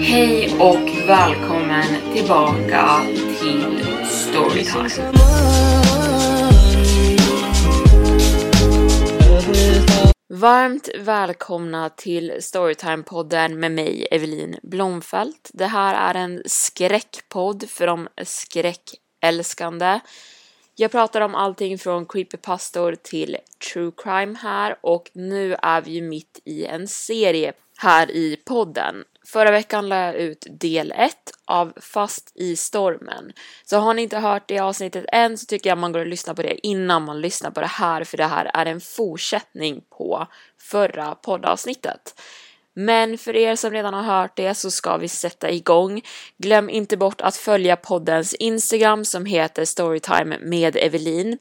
Hej och välkommen tillbaka till Storytime. Varmt välkomna till Storytime-podden med mig, Evelin Blomfelt. Det här är en skräckpodd för de skräckälskande. Jag pratar om allting från creepypastor till true crime här och nu är vi ju mitt i en serie här i podden. Förra veckan la jag ut del 1 av Fast i stormen. Så har ni inte hört det avsnittet än så tycker jag man går och lyssnar på det innan man lyssnar på det här för det här är en fortsättning på förra poddavsnittet. Men för er som redan har hört det så ska vi sätta igång. Glöm inte bort att följa poddens Instagram som heter Storytime med Evelin.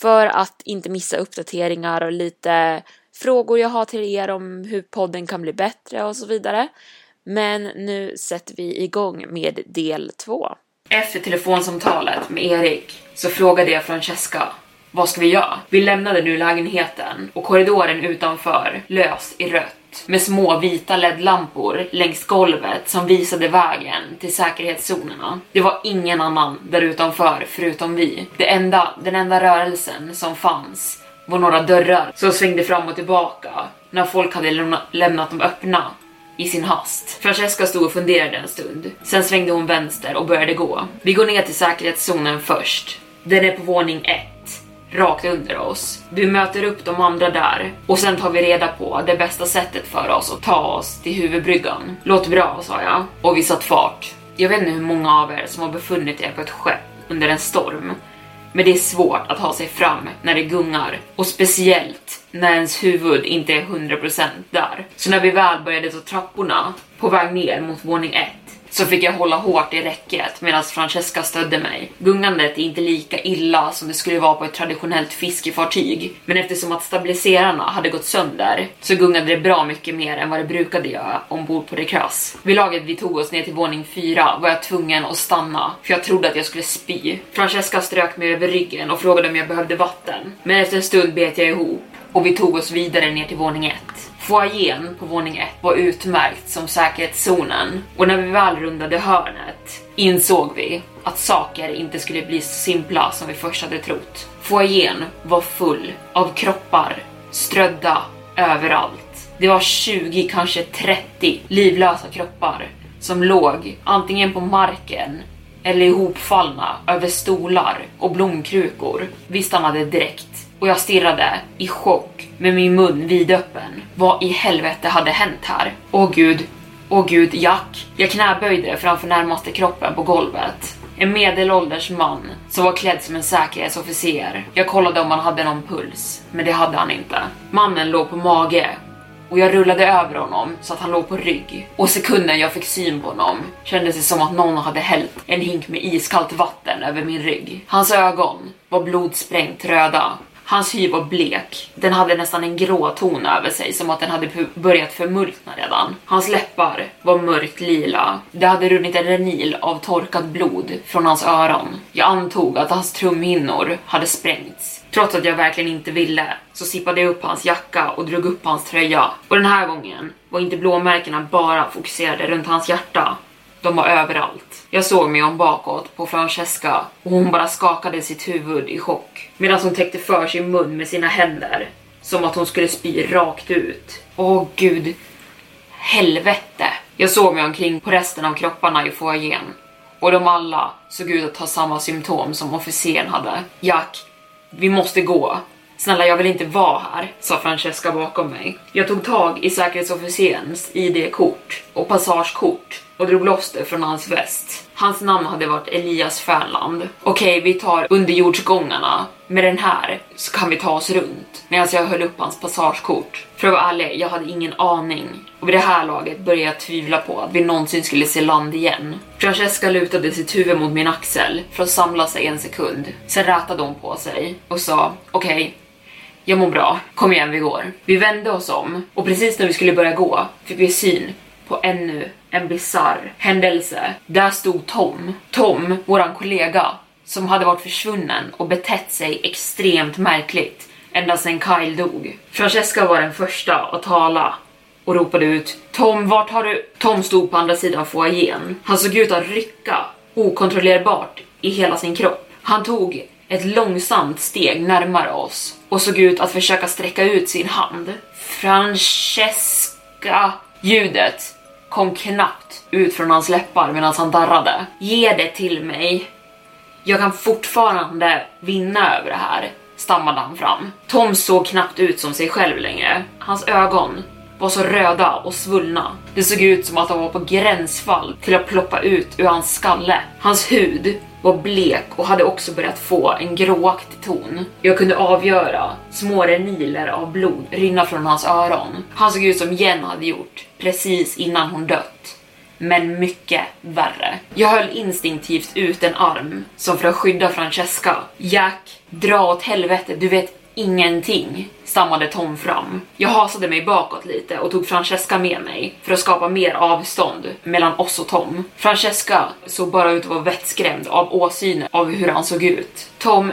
För att inte missa uppdateringar och lite frågor jag har till er om hur podden kan bli bättre och så vidare. Men nu sätter vi igång med del två. Efter telefonsamtalet med Erik så frågade jag Francesca vad ska vi göra? Vi lämnade nu lägenheten och korridoren utanför lös i rött med små vita LED-lampor längs golvet som visade vägen till säkerhetszonerna. Det var ingen annan där utanför förutom vi. Det enda, den enda rörelsen som fanns var några dörrar som svängde fram och tillbaka när folk hade lämna, lämnat dem öppna i sin hast. Francesca stod och funderade en stund. Sen svängde hon vänster och började gå. Vi går ner till säkerhetszonen först. Den är på våning 1 rakt under oss. Vi möter upp de andra där och sen tar vi reda på det bästa sättet för oss att ta oss till huvudbryggan. Låter bra, sa jag och vi satt fart. Jag vet inte hur många av er som har befunnit er på ett skepp under en storm, men det är svårt att ta sig fram när det gungar och speciellt när ens huvud inte är 100% där. Så när vi väl började ta trapporna på väg ner mot våning 1 så fick jag hålla hårt i räcket medan Francesca stödde mig. Gungandet är inte lika illa som det skulle vara på ett traditionellt fiskefartyg, men eftersom att stabiliserarna hade gått sönder så gungade det bra mycket mer än vad det brukade göra ombord på Dekras. Vid laget vi tog oss ner till våning 4 var jag tvungen att stanna för jag trodde att jag skulle spy. Francesca strök mig över ryggen och frågade om jag behövde vatten, men efter en stund bet jag ihop och vi tog oss vidare ner till våning 1. Foajén på våning 1 var utmärkt som säkerhetszonen och när vi väl rundade hörnet insåg vi att saker inte skulle bli så simpla som vi först hade trott. Foajén var full av kroppar strödda överallt. Det var 20, kanske 30 livlösa kroppar som låg antingen på marken eller ihopfallna över stolar och blomkrukor. Vi stannade direkt och jag stirrade i chock med min mun vidöppen. Vad i helvete hade hänt här? Åh gud, åh gud, Jack. Jag knäböjde framför närmaste kroppen på golvet. En medelålders man som var klädd som en säkerhetsofficer. Jag kollade om han hade någon puls, men det hade han inte. Mannen låg på mage och jag rullade över honom så att han låg på rygg. Och sekunden jag fick syn på honom kändes det som att någon hade hällt en hink med iskallt vatten över min rygg. Hans ögon var blodsprängt röda Hans hy var blek. Den hade nästan en grå ton över sig, som att den hade börjat förmultna redan. Hans läppar var mörkt lila. Det hade runnit en renil av torkat blod från hans öron. Jag antog att hans trumhinnor hade sprängts. Trots att jag verkligen inte ville så sippade jag upp hans jacka och drog upp hans tröja. Och den här gången var inte blåmärkena bara fokuserade runt hans hjärta. De var överallt. Jag såg mig om bakåt på Francesca och hon bara skakade sitt huvud i chock medan hon täckte för sin mun med sina händer som att hon skulle spy rakt ut. Åh gud, helvete. Jag såg mig omkring på resten av kropparna i foajén och de alla såg ut att ha samma symptom som officeren hade. Jack, vi måste gå. Snälla, jag vill inte vara här, sa Francesca bakom mig. Jag tog tag i säkerhetsofficerens ID-kort och passagekort och drog loss det från hans väst. Hans namn hade varit Elias Fernland. Okej, vi tar underjordsgångarna. Med den här så kan vi ta oss runt. Medan jag höll upp hans passagekort. För att vara ärlig, jag hade ingen aning. Och vid det här laget började jag tvivla på att vi någonsin skulle se land igen. Francesca lutade sitt huvud mot min axel för att samla sig en sekund. Sen rätade hon på sig och sa okej, okay, jag mår bra, kom igen vi går. Vi vände oss om och precis när vi skulle börja gå fick vi syn på ännu en bizarr händelse. Där stod Tom. Tom, våran kollega, som hade varit försvunnen och betett sig extremt märkligt ända sedan Kyle dog. Francesca var den första att tala och ropade ut Tom, vart har du? Tom stod på andra sidan foajén. Han såg ut att rycka okontrollerbart i hela sin kropp. Han tog ett långsamt steg närmare oss och såg ut att försöka sträcka ut sin hand. Francesca Ljudet kom knappt ut från hans läppar medan han darrade. Ge det till mig. Jag kan fortfarande vinna över det här, stammade han fram. Tom såg knappt ut som sig själv längre. Hans ögon var så röda och svullna. Det såg ut som att de var på gränsfall till att ploppa ut ur hans skalle. Hans hud var blek och hade också börjat få en gråaktig ton. Jag kunde avgöra små reniler av blod rinna från hans öron. Han såg ut som Jen hade gjort precis innan hon dött. Men mycket värre. Jag höll instinktivt ut en arm som för att skydda Francesca. Jack, dra åt helvete, du vet ingenting, stammade Tom fram. Jag hasade mig bakåt lite och tog Francesca med mig för att skapa mer avstånd mellan oss och Tom. Francesca såg bara ut att vara vettskrämd av åsynen av hur han såg ut. Tom,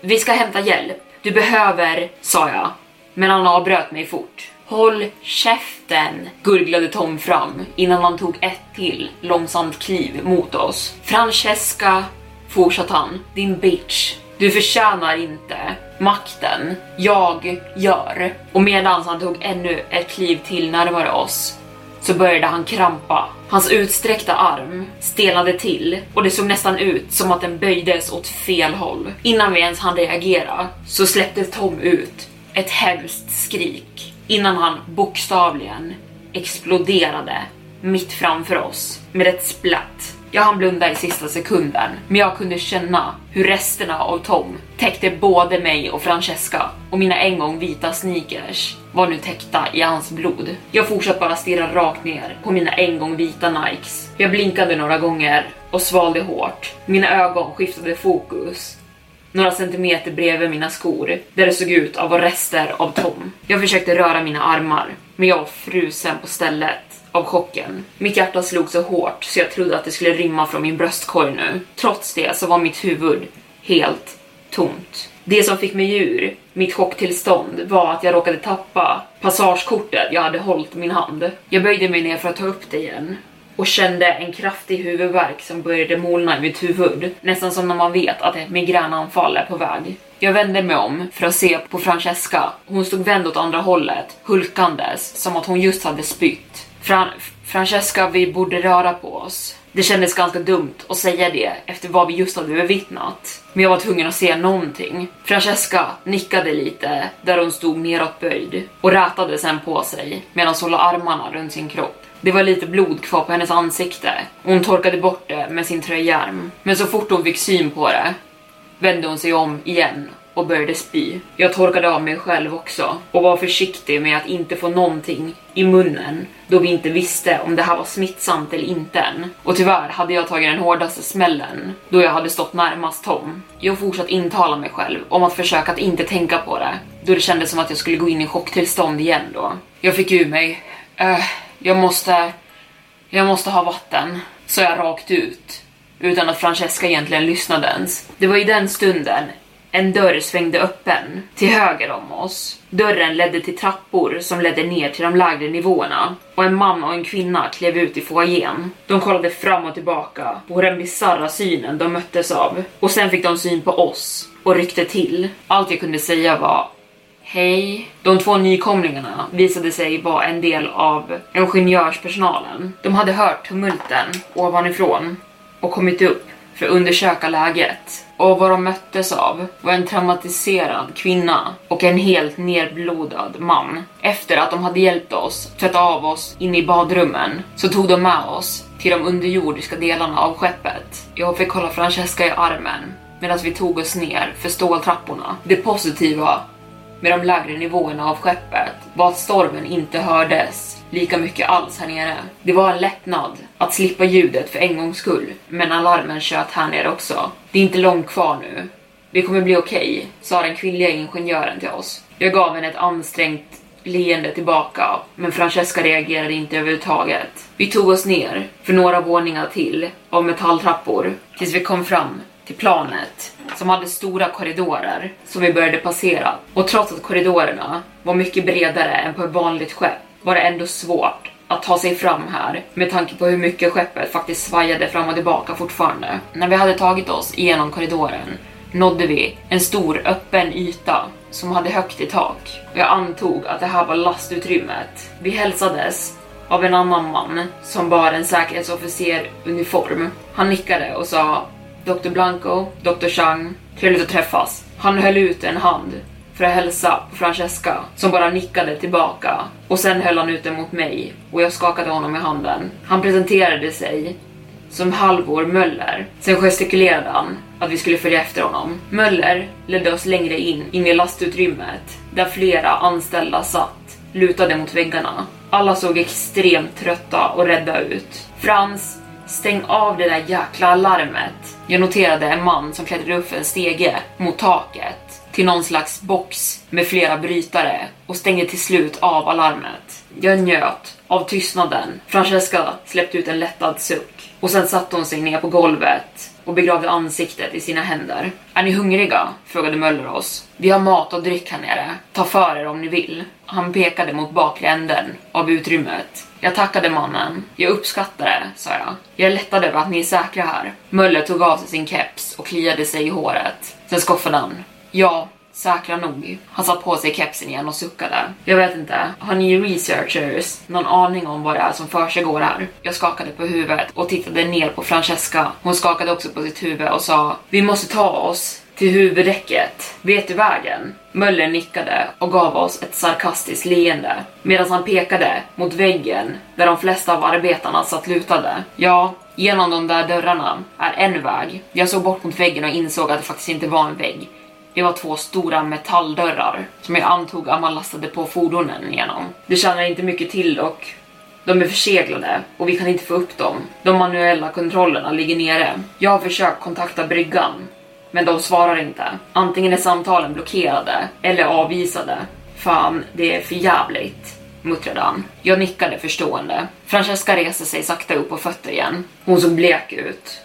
vi ska hämta hjälp. Du behöver, sa jag, men han avbröt mig fort. Håll käften, gurglade Tom fram innan han tog ett till långsamt kliv mot oss. Francesca, fortsatte han, din bitch. Du förtjänar inte makten jag gör. Och medan han tog ännu ett kliv till närmare oss så började han krampa. Hans utsträckta arm stelnade till och det såg nästan ut som att den böjdes åt fel håll. Innan vi ens hann reagera så släppte Tom ut ett hemskt skrik innan han bokstavligen exploderade mitt framför oss med ett splatt jag hann blunda i sista sekunden, men jag kunde känna hur resterna av Tom täckte både mig och Francesca och mina en gång vita sneakers var nu täckta i hans blod. Jag fortsatte bara stirra rakt ner på mina en gång vita Nikes. Jag blinkade några gånger och svalde hårt. Mina ögon skiftade fokus några centimeter bredvid mina skor där det såg ut att vara rester av Tom. Jag försökte röra mina armar, men jag var frusen på stället av chocken. Mitt hjärta slog så hårt så jag trodde att det skulle rymma från min bröstkorg nu. Trots det så var mitt huvud helt tomt. Det som fick mig ur mitt chocktillstånd var att jag råkade tappa passagekortet jag hade hållit i min hand. Jag böjde mig ner för att ta upp det igen och kände en kraftig huvudvärk som började molna i mitt huvud. Nästan som när man vet att ett migränanfall är på väg. Jag vände mig om för att se på Francesca. Hon stod vänd åt andra hållet, hulkandes, som att hon just hade spytt. Fran Francesca, vi borde röra på oss. Det kändes ganska dumt att säga det efter vad vi just hade bevittnat. Men jag var tvungen att säga någonting. Francesca nickade lite där hon stod neråtböjd och rätade sen på sig medan hon la armarna runt sin kropp. Det var lite blod kvar på hennes ansikte och hon torkade bort det med sin tröjärm. Men så fort hon fick syn på det vände hon sig om igen och började spy. Jag torkade av mig själv också och var försiktig med att inte få någonting i munnen då vi inte visste om det här var smittsamt eller inte än. Och tyvärr hade jag tagit den hårdaste smällen då jag hade stått närmast Tom. Jag fortsatte intala mig själv om att försöka att inte tänka på det då det kändes som att jag skulle gå in i chocktillstånd igen då. Jag fick ur mig, uh, jag måste, jag måste ha vatten, sa jag rakt ut utan att Francesca egentligen lyssnade ens. Det var i den stunden en dörr svängde öppen till höger om oss. Dörren ledde till trappor som ledde ner till de lägre nivåerna och en man och en kvinna klev ut i foajén. De kollade fram och tillbaka på den bisarra synen de möttes av och sen fick de syn på oss och ryckte till. Allt jag kunde säga var Hej. De två nykomlingarna visade sig vara en del av ingenjörspersonalen. De hade hört tumulten ovanifrån och kommit upp för att undersöka läget. Och vad de möttes av var en traumatiserad kvinna och en helt nerblodad man. Efter att de hade hjälpt oss tvätta av oss inne i badrummen så tog de med oss till de underjordiska delarna av skeppet. Jag fick hålla Francesca i armen medan vi tog oss ner för ståltrapporna. Det positiva med de lägre nivåerna av skeppet var att stormen inte hördes lika mycket alls här nere. Det var en lättnad att slippa ljudet för en gångs skull, men alarmen tjöt här nere också. Det är inte långt kvar nu. Det kommer bli okej, okay, sa den kvinnliga ingenjören till oss. Jag gav henne ett ansträngt leende tillbaka, men Francesca reagerade inte överhuvudtaget. Vi tog oss ner för några våningar till av metalltrappor tills vi kom fram till planet som hade stora korridorer som vi började passera. Och trots att korridorerna var mycket bredare än på ett vanligt skepp var det ändå svårt att ta sig fram här med tanke på hur mycket skeppet faktiskt svajade fram och tillbaka fortfarande. När vi hade tagit oss igenom korridoren nådde vi en stor öppen yta som hade högt i tak. Jag antog att det här var lastutrymmet. Vi hälsades av en annan man som bar en säkerhetsofficeruniform. Han nickade och sa Dr. Blanco, Dr. Chang, trevligt att träffas. Han höll ut en hand för att hälsa på Francesca som bara nickade tillbaka och sen höll han ut den mot mig och jag skakade honom i handen. Han presenterade sig som Halvor Möller. Sen gestikulerade han att vi skulle följa efter honom. Möller ledde oss längre in, in i lastutrymmet där flera anställda satt lutade mot väggarna. Alla såg extremt trötta och rädda ut. Frans Stäng av det där jäkla larmet. Jag noterade en man som klättrade upp en stege mot taket till någon slags box med flera brytare och stängde till slut av alarmet. Jag njöt av tystnaden. Francesca släppte ut en lättad suck och sen satte hon sig ner på golvet och begravde ansiktet i sina händer. Är ni hungriga? frågade Möller oss. Vi har mat och dryck här nere. Ta för er om ni vill. Han pekade mot bakre änden av utrymmet. Jag tackade mannen. Jag uppskattar det, sa jag. Jag är lättad över att ni är säkra här. Möller tog av sig sin keps och kliade sig i håret. Sen skoffade han. Ja, säkra nog. Han satt på sig kepsen igen och suckade. Jag vet inte, har ni researchers någon aning om vad det är som försiggår här? Jag skakade på huvudet och tittade ner på Francesca. Hon skakade också på sitt huvud och sa Vi måste ta oss till huvuddäcket. Vet du vägen? Möller nickade och gav oss ett sarkastiskt leende medan han pekade mot väggen där de flesta av arbetarna satt lutade. Ja, genom de där dörrarna är en väg. Jag såg bort mot väggen och insåg att det faktiskt inte var en vägg. Det var två stora metalldörrar som jag antog att man lastade på fordonen genom. Det tjänar inte mycket till dock. De är förseglade och vi kan inte få upp dem. De manuella kontrollerna ligger nere. Jag har försökt kontakta bryggan men de svarar inte. Antingen är samtalen blockerade eller avvisade. Fan, det är för jävligt muttrade han. Jag nickade förstående. Francesca reste sig sakta upp på fötter igen. Hon såg blek ut.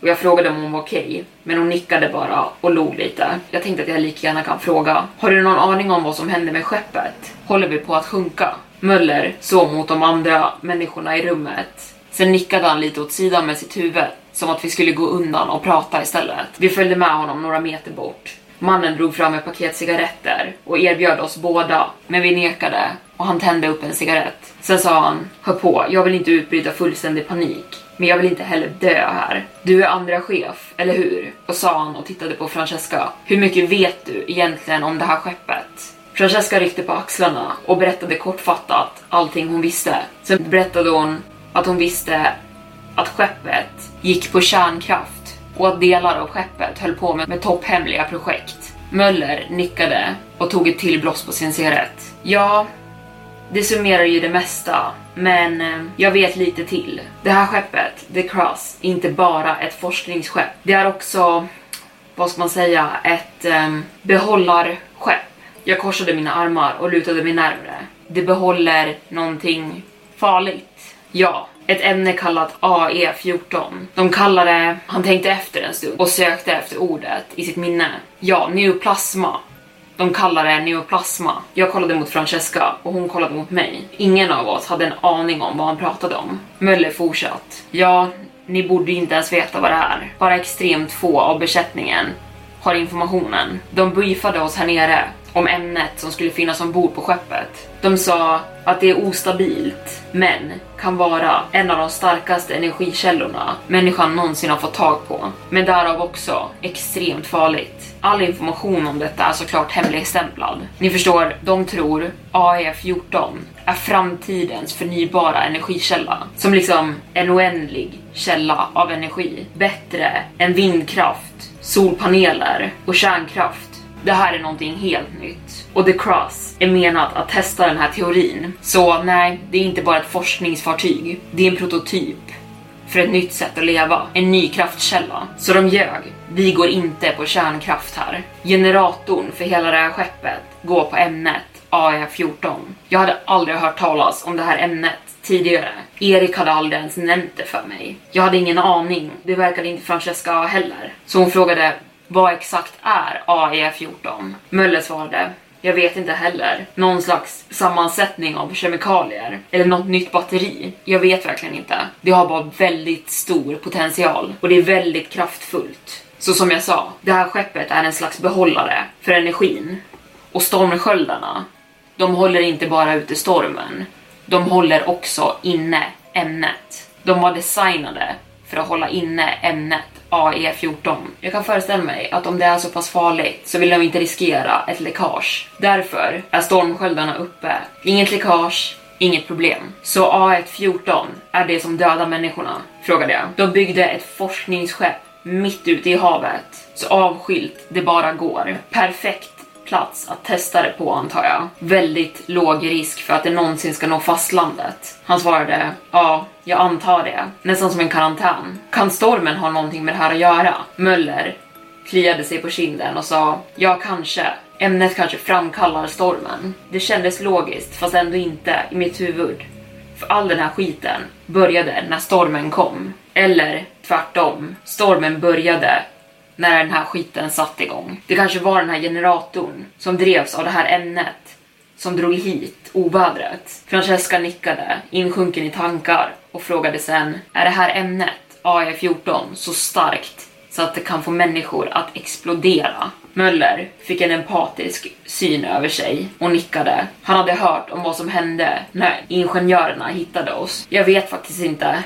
Och jag frågade om hon var okej, okay, men hon nickade bara och log lite. Jag tänkte att jag lika gärna kan fråga. Har du någon aning om vad som hände med skeppet? Håller vi på att sjunka? Möller såg mot de andra människorna i rummet. Sen nickade han lite åt sidan med sitt huvud som att vi skulle gå undan och prata istället. Vi följde med honom några meter bort. Mannen drog fram ett paket cigaretter och erbjöd oss båda, men vi nekade och han tände upp en cigarett. Sen sa han, hör på, jag vill inte utbryta fullständig panik, men jag vill inte heller dö här. Du är andra chef, eller hur? Och sa han och tittade på Francesca. Hur mycket vet du egentligen om det här skeppet? Francesca ryckte på axlarna och berättade kortfattat allting hon visste. Sen berättade hon att hon visste att skeppet gick på kärnkraft och att delar av skeppet höll på med, med topphemliga projekt. Möller nickade och tog ett till bloss på sin cigarett. Ja, det summerar ju det mesta, men eh, jag vet lite till. Det här skeppet, The Cross, är inte bara ett forskningsskepp. Det är också, vad ska man säga, ett um, behållarskepp. Jag korsade mina armar och lutade mig närmre. Det behåller någonting farligt. Ja, ett ämne kallat AE14. De kallade, han tänkte efter en stund och sökte efter ordet i sitt minne. Ja, neoplasma. De kallar det neoplasma. Jag kollade mot Francesca och hon kollade mot mig. Ingen av oss hade en aning om vad han pratade om. Möller fortsatt. Ja, ni borde inte ens veta vad det är. Bara extremt få av besättningen har informationen. De briefade oss här nere om ämnet som skulle finnas ombord på skeppet. De sa att det är ostabilt, men kan vara en av de starkaste energikällorna människan någonsin har fått tag på. Men därav också extremt farligt. All information om detta är såklart hemligstämplad. Ni förstår, de tror AE14 är framtidens förnybara energikälla. Som liksom en oändlig källa av energi. Bättre än vindkraft, solpaneler och kärnkraft. Det här är någonting helt nytt. Och The Cross är menat att testa den här teorin. Så nej, det är inte bara ett forskningsfartyg. Det är en prototyp för ett nytt sätt att leva, en ny kraftkälla. Så de ljög. Vi går inte på kärnkraft här. Generatorn för hela det här skeppet går på ämnet AE14. Jag hade aldrig hört talas om det här ämnet tidigare. Erik hade aldrig ens nämnt det för mig. Jag hade ingen aning. Det verkade inte Francesca heller. Så hon frågade vad exakt är AE14? Möller svarade jag vet inte heller. Någon slags sammansättning av kemikalier. Eller något nytt batteri. Jag vet verkligen inte. Det har bara väldigt stor potential och det är väldigt kraftfullt. Så som jag sa, det här skeppet är en slags behållare för energin. Och stormsköldarna, de håller inte bara ute stormen. De håller också inne ämnet. De var designade för att hålla inne ämnet AE14. Jag kan föreställa mig att om det är så pass farligt så vill de inte riskera ett läckage. Därför är stormsköldarna uppe. Inget läckage, inget problem. Så A114 är det som dödar människorna? Frågade jag. De byggde ett forskningsskepp mitt ute i havet, så avskilt det bara går. Perfekt plats att testa det på antar jag. Väldigt låg risk för att det någonsin ska nå fastlandet. Han svarade ja, jag antar det. Nästan som en karantän. Kan stormen ha någonting med det här att göra? Möller kliade sig på kinden och sa ja, kanske. Ämnet kanske framkallar stormen. Det kändes logiskt, fast ändå inte i mitt huvud. För all den här skiten började när stormen kom. Eller tvärtom, stormen började när den här skiten satt igång. Det kanske var den här generatorn som drevs av det här ämnet som drog hit ovädret. Francesca nickade, insjunken i tankar och frågade sen, är det här ämnet, AE14, så starkt så att det kan få människor att explodera? Möller fick en empatisk syn över sig och nickade. Han hade hört om vad som hände när ingenjörerna hittade oss. Jag vet faktiskt inte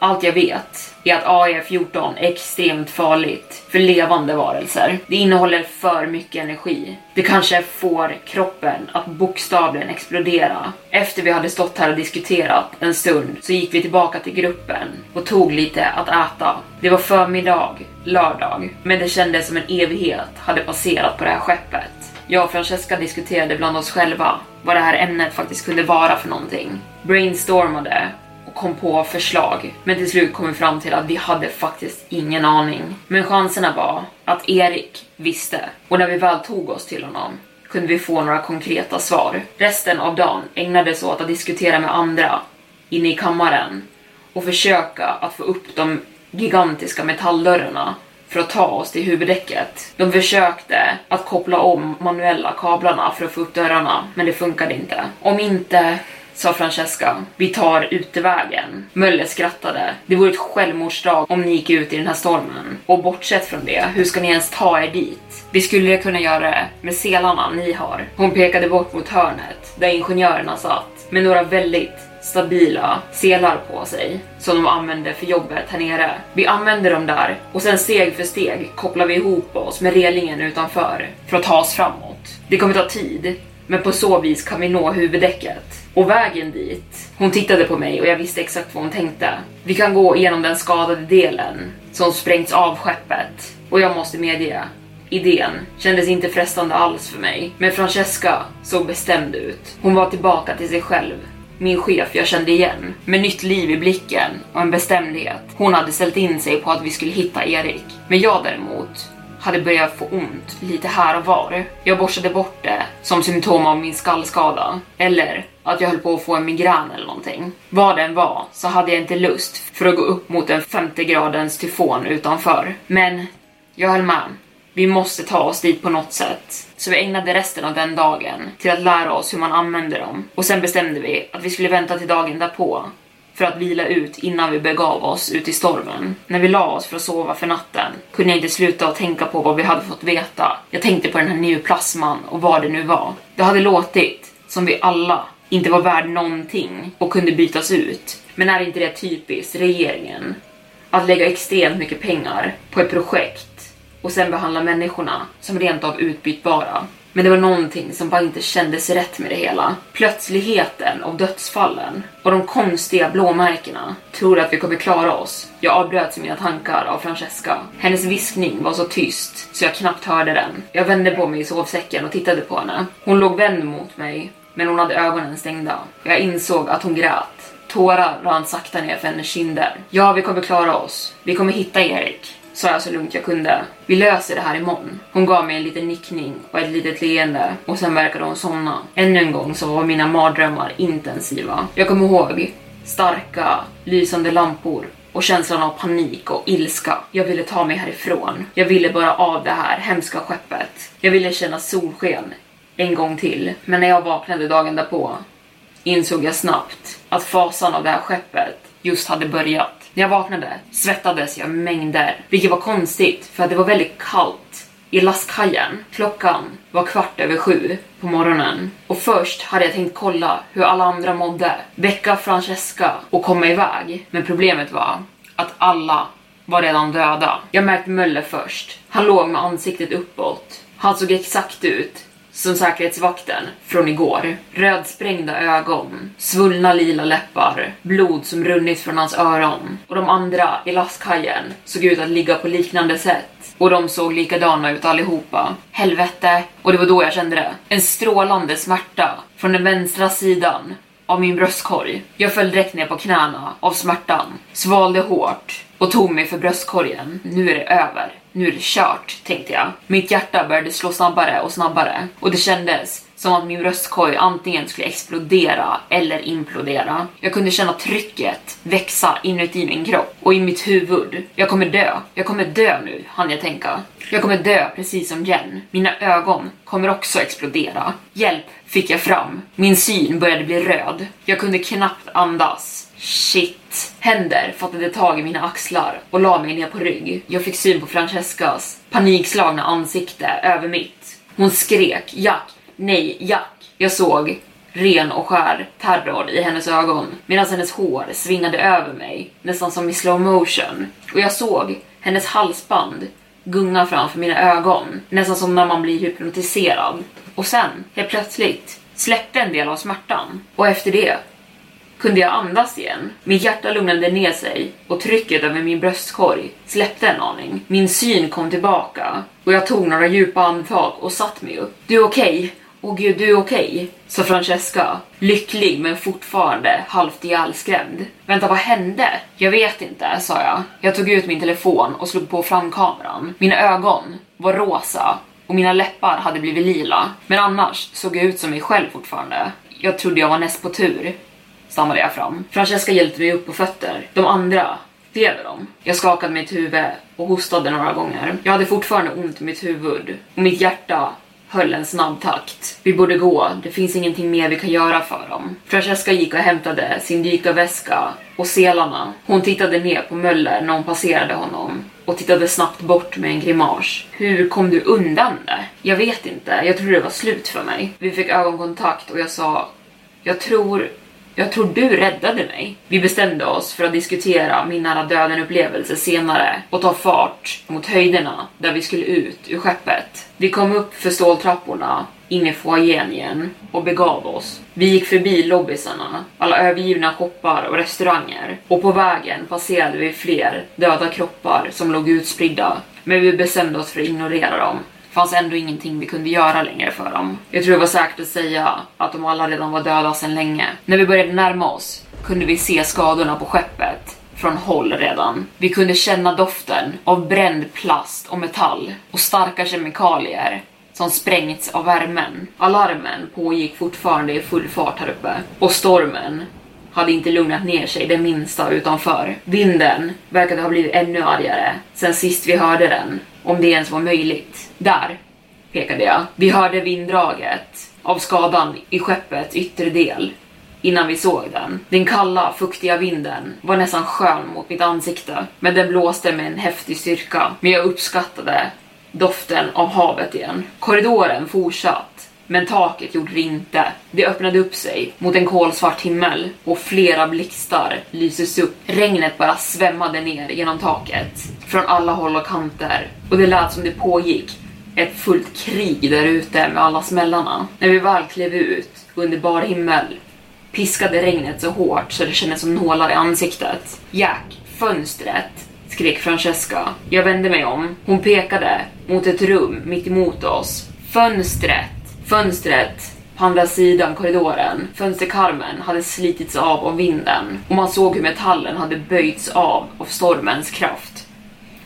allt jag vet är att AE14 är extremt farligt för levande varelser. Det innehåller för mycket energi. Det kanske får kroppen att bokstavligen explodera. Efter vi hade stått här och diskuterat en stund så gick vi tillbaka till gruppen och tog lite att äta. Det var förmiddag, lördag, men det kändes som en evighet hade passerat på det här skeppet. Jag och Francesca diskuterade bland oss själva vad det här ämnet faktiskt kunde vara för någonting. Brainstormade och kom på förslag. Men till slut kom vi fram till att vi hade faktiskt ingen aning. Men chanserna var att Erik visste och när vi väl tog oss till honom kunde vi få några konkreta svar. Resten av dagen ägnades åt att diskutera med andra inne i kammaren och försöka att få upp de gigantiska metalldörrarna för att ta oss till huvuddäcket. De försökte att koppla om manuella kablarna för att få upp dörrarna, men det funkade inte. Om inte sa Francesca. Vi tar utevägen. Möller skrattade. Det vore ett självmordsdrag om ni gick ut i den här stormen. Och bortsett från det, hur ska ni ens ta er dit? Vi skulle kunna göra det med selarna ni har. Hon pekade bort mot hörnet där ingenjörerna satt med några väldigt stabila selar på sig som de använde för jobbet här nere. Vi använder dem där och sen steg för steg kopplar vi ihop oss med relingen utanför för att ta oss framåt. Det kommer ta tid, men på så vis kan vi nå huvuddäcket. Och vägen dit, hon tittade på mig och jag visste exakt vad hon tänkte. Vi kan gå igenom den skadade delen som sprängts av skeppet. Och jag måste medge, idén kändes inte frestande alls för mig. Men Francesca såg bestämd ut. Hon var tillbaka till sig själv. Min chef jag kände igen, med nytt liv i blicken och en bestämdhet. Hon hade ställt in sig på att vi skulle hitta Erik. Men jag däremot hade börjat få ont lite här och var. Jag borstade bort det som symptom av min skallskada. Eller att jag höll på att få en migrän eller någonting. Vad den var så hade jag inte lust för att gå upp mot en 50 gradens tyfon utanför. Men jag höll med. Vi måste ta oss dit på något sätt. Så vi ägnade resten av den dagen till att lära oss hur man använder dem. Och sen bestämde vi att vi skulle vänta till dagen därpå för att vila ut innan vi begav oss ut i stormen. När vi la oss för att sova för natten kunde jag inte sluta att tänka på vad vi hade fått veta. Jag tänkte på den här neoplasman och vad det nu var. Det hade låtit som vi alla inte var värd någonting och kunde bytas ut. Men är inte det typiskt regeringen? Att lägga extremt mycket pengar på ett projekt och sen behandla människorna som rent av utbytbara. Men det var någonting som bara inte kändes rätt med det hela. Plötsligheten av dödsfallen och de konstiga blåmärkena. Tror att vi kommer klara oss? Jag avbröt mina tankar av Francesca. Hennes viskning var så tyst så jag knappt hörde den. Jag vände på mig i sovsäcken och tittade på henne. Hon låg vänd mot mig, men hon hade ögonen stängda. Jag insåg att hon grät. Tårar rann sakta ner för hennes kinder. Ja, vi kommer klara oss. Vi kommer hitta Erik sa jag så lugnt jag kunde. Vi löser det här imorgon. Hon gav mig en liten nickning och ett litet leende och sen verkade hon somna. Ännu en gång så var mina mardrömmar intensiva. Jag kommer ihåg starka, lysande lampor och känslan av panik och ilska. Jag ville ta mig härifrån. Jag ville bara av det här hemska skeppet. Jag ville känna solsken en gång till. Men när jag vaknade dagen därpå insåg jag snabbt att fasan av det här skeppet just hade börjat. När jag vaknade svettades jag mängder, vilket var konstigt för att det var väldigt kallt i lastkajen. Klockan var kvart över sju på morgonen och först hade jag tänkt kolla hur alla andra mådde, väcka Francesca och komma iväg. Men problemet var att alla var redan döda. Jag märkte Möller först. Han låg med ansiktet uppåt. Han såg exakt ut som säkerhetsvakten från igår. Rödsprängda ögon, svullna lila läppar, blod som runnit från hans öron. Och de andra i lastkajen såg ut att ligga på liknande sätt. Och de såg likadana ut allihopa. Helvete! Och det var då jag kände det. En strålande smärta från den vänstra sidan av min bröstkorg. Jag föll direkt ner på knäna av smärtan, svalde hårt och tog mig för bröstkorgen. Nu är det över. Nu är det kört, tänkte jag. Mitt hjärta började slå snabbare och snabbare och det kändes som att min bröstkorg antingen skulle explodera eller implodera. Jag kunde känna trycket växa inuti min kropp och i mitt huvud. Jag kommer dö. Jag kommer dö nu, hann jag tänka. Jag kommer dö precis som Jen. Mina ögon kommer också explodera. Hjälp, fick jag fram. Min syn började bli röd. Jag kunde knappt andas. Shit. Händer fattade tag i mina axlar och la mig ner på rygg. Jag fick syn på Francescas panikslagna ansikte över mitt. Hon skrek Jack, nej, Jack. Jag såg ren och skär terror i hennes ögon medan hennes hår svingade över mig nästan som i slow motion och jag såg hennes halsband gunga framför mina ögon nästan som när man blir hypnotiserad och sen helt plötsligt släppte en del av smärtan och efter det kunde jag andas igen. Mitt hjärta lugnade ner sig och trycket över min bröstkorg släppte en aning. Min syn kom tillbaka och jag tog några djupa andetag och satt mig upp. Du är okej? Okay? Åh gud, du är okej? Okay? sa Francesca, lycklig men fortfarande halvt ihjälskrämd. Vänta, vad hände? Jag vet inte, sa jag. Jag tog ut min telefon och slog på framkameran. Mina ögon var rosa och mina läppar hade blivit lila. Men annars såg jag ut som mig själv fortfarande. Jag trodde jag var näst på tur stammade jag fram. Francesca hjälpte mig upp på fötter. De andra, lever de? Jag skakade mitt huvud och hostade några gånger. Jag hade fortfarande ont i mitt huvud och mitt hjärta höll en snabb takt. Vi borde gå, det finns ingenting mer vi kan göra för dem. Francesca gick och hämtade sin dykarväska och selarna. Hon tittade ner på Möller när hon passerade honom och tittade snabbt bort med en grimas. Hur kom du undan det? Jag vet inte, jag trodde det var slut för mig. Vi fick ögonkontakt och jag sa jag tror jag tror du räddade mig. Vi bestämde oss för att diskutera min nära döden upplevelse senare och ta fart mot höjderna där vi skulle ut ur skeppet. Vi kom upp för ståltrapporna in i foajén igen och begav oss. Vi gick förbi lobbysarna, alla övergivna shoppar och restauranger och på vägen passerade vi fler döda kroppar som låg utspridda. Men vi bestämde oss för att ignorera dem fanns ändå ingenting vi kunde göra längre för dem. Jag tror det var säkert att säga att de alla redan var döda sedan länge. När vi började närma oss kunde vi se skadorna på skeppet från håll redan. Vi kunde känna doften av bränd plast och metall och starka kemikalier som sprängts av värmen. Alarmen pågick fortfarande i full fart här uppe och stormen hade inte lugnat ner sig det minsta utanför. Vinden verkade ha blivit ännu argare sen sist vi hörde den, om det ens var möjligt. Där, pekade jag. Vi hörde vinddraget av skadan i skeppets yttre del innan vi såg den. Den kalla, fuktiga vinden var nästan skön mot mitt ansikte, men den blåste med en häftig styrka. Men jag uppskattade doften av havet igen. Korridoren fortsatt, men taket gjorde det inte. Det öppnade upp sig mot en kolsvart himmel och flera blixtar lyses upp. Regnet bara svämmade ner genom taket från alla håll och kanter och det lät som det pågick ett fullt krig där ute med alla smällarna. När vi väl klev ut under bar himmel piskade regnet så hårt så det kändes som nålar i ansiktet. Jack, fönstret, skrek Francesca. Jag vände mig om. Hon pekade mot ett rum mitt emot oss. Fönstret, fönstret på andra sidan korridoren. Fönsterkarmen hade slitits av av vinden och man såg hur metallen hade böjts av av stormens kraft.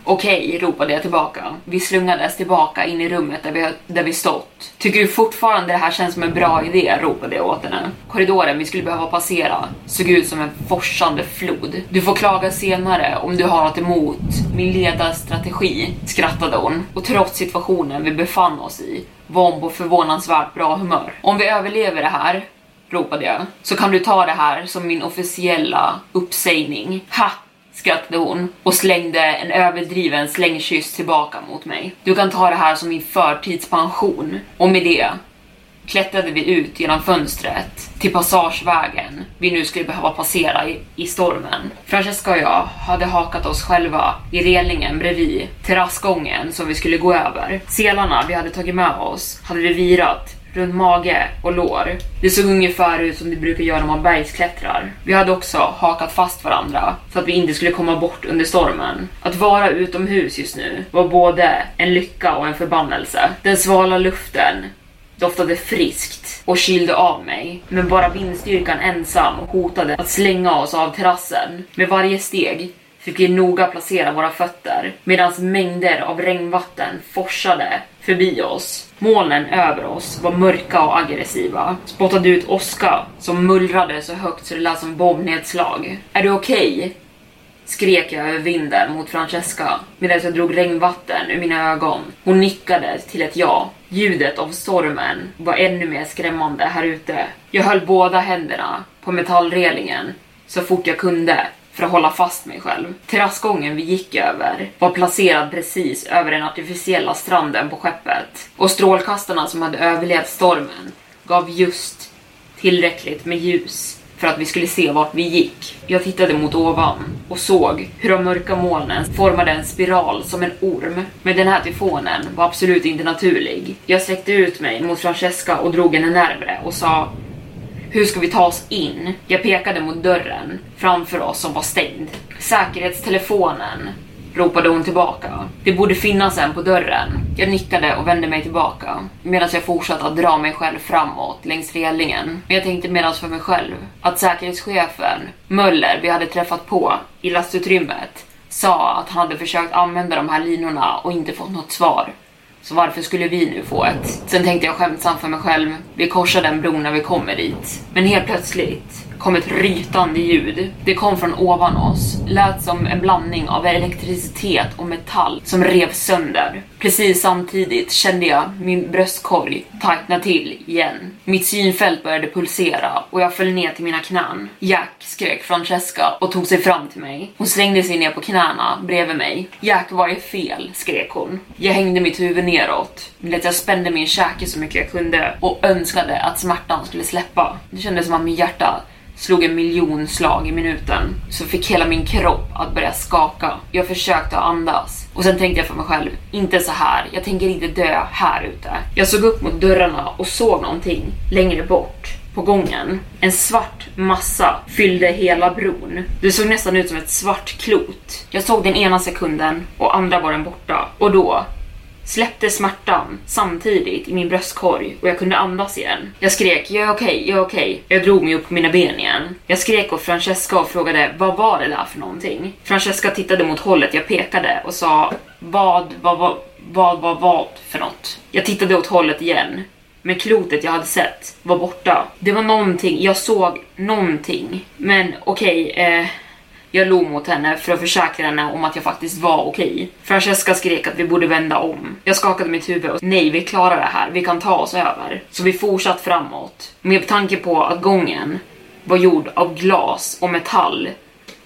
Okej, ropade jag tillbaka. Vi slungades tillbaka in i rummet där vi, där vi stått. Tycker du fortfarande det här känns som en bra idé? ropade jag åt henne. Korridoren vi skulle behöva passera såg ut som en forsande flod. Du får klaga senare om du har något emot min ledarstrategi, skrattade hon. Och trots situationen vi befann oss i var hon på förvånansvärt bra humör. Om vi överlever det här, ropade jag, så kan du ta det här som min officiella uppsägning. Ha! skrattade hon och slängde en överdriven slängkyss tillbaka mot mig. Du kan ta det här som min förtidspension. Och med det klättrade vi ut genom fönstret till passagevägen vi nu skulle behöva passera i, i stormen. Francesca och jag hade hakat oss själva i relingen bredvid terrassgången som vi skulle gå över. Selarna vi hade tagit med oss hade vi virat runt mage och lår. Det såg ungefär ut som det brukar göra när man bergsklättrar. Vi hade också hakat fast varandra så att vi inte skulle komma bort under stormen. Att vara utomhus just nu var både en lycka och en förbannelse. Den svala luften doftade friskt och kylde av mig. Men bara vindstyrkan ensam hotade att slänga oss av terrassen. Med varje steg fick vi noga placera våra fötter medan mängder av regnvatten forsade förbi oss. Molnen över oss var mörka och aggressiva, spottade ut åska som mullrade så högt så det lät som bombnedslag. Är du okej? Okay? Skrek jag över vinden mot Francesca medan jag drog regnvatten ur mina ögon. Hon nickade till ett ja. Ljudet av stormen var ännu mer skrämmande här ute. Jag höll båda händerna på metallrelingen så fort jag kunde för att hålla fast mig själv. Terrassgången vi gick över var placerad precis över den artificiella stranden på skeppet och strålkastarna som hade överlevt stormen gav just tillräckligt med ljus för att vi skulle se vart vi gick. Jag tittade mot ovan och såg hur de mörka molnen formade en spiral som en orm. Men den här tyfonen var absolut inte naturlig. Jag sträckte ut mig mot Francesca och drog henne närmre och sa hur ska vi ta oss in? Jag pekade mot dörren framför oss som var stängd. Säkerhetstelefonen, ropade hon tillbaka. Det borde finnas en på dörren. Jag nickade och vände mig tillbaka medan jag fortsatte att dra mig själv framåt längs relingen. Men jag tänkte medan för mig själv att säkerhetschefen Möller vi hade träffat på i lastutrymmet sa att han hade försökt använda de här linorna och inte fått något svar. Så varför skulle vi nu få ett? Sen tänkte jag skämtsamt för mig själv, vi korsar den bron när vi kommer dit. Men helt plötsligt kom ett rytande ljud. Det kom från ovan oss, lät som en blandning av elektricitet och metall som rev sönder. Precis samtidigt kände jag min bröstkorg tajtna till igen. Mitt synfält började pulsera och jag föll ner till mina knän. Jack skrek Francesca och tog sig fram till mig. Hon slängde sig ner på knäna bredvid mig. Jack, vad är fel? skrek hon. Jag hängde mitt huvud neråt, med att jag spände min käke så mycket jag kunde och önskade att smärtan skulle släppa. Det kändes som att mitt hjärta slog en miljon slag i minuten så fick hela min kropp att börja skaka. Jag försökte andas och sen tänkte jag för mig själv, inte så här. jag tänker inte dö här ute. Jag såg upp mot dörrarna och såg någonting längre bort på gången. En svart massa fyllde hela bron. Det såg nästan ut som ett svart klot. Jag såg den ena sekunden och andra var den borta och då släppte smärtan samtidigt i min bröstkorg och jag kunde andas igen. Jag skrek jag är okej, jag är okej. Jag drog mig upp på mina ben igen. Jag skrek åt Francesca och frågade vad var det där för någonting? Francesca tittade mot hållet jag pekade och sa vad, vad, vad, vad, vad, vad för något? Jag tittade åt hållet igen. Men klotet jag hade sett var borta. Det var någonting, jag såg någonting. Men okej, okay, eh, jag log mot henne för att försäkra henne om att jag faktiskt var okej. Okay. Francesca skrek att vi borde vända om. Jag skakade mitt huvud och nej, vi klarar det här, vi kan ta oss över. Så vi fortsatte framåt. Med tanke på att gången var gjord av glas och metall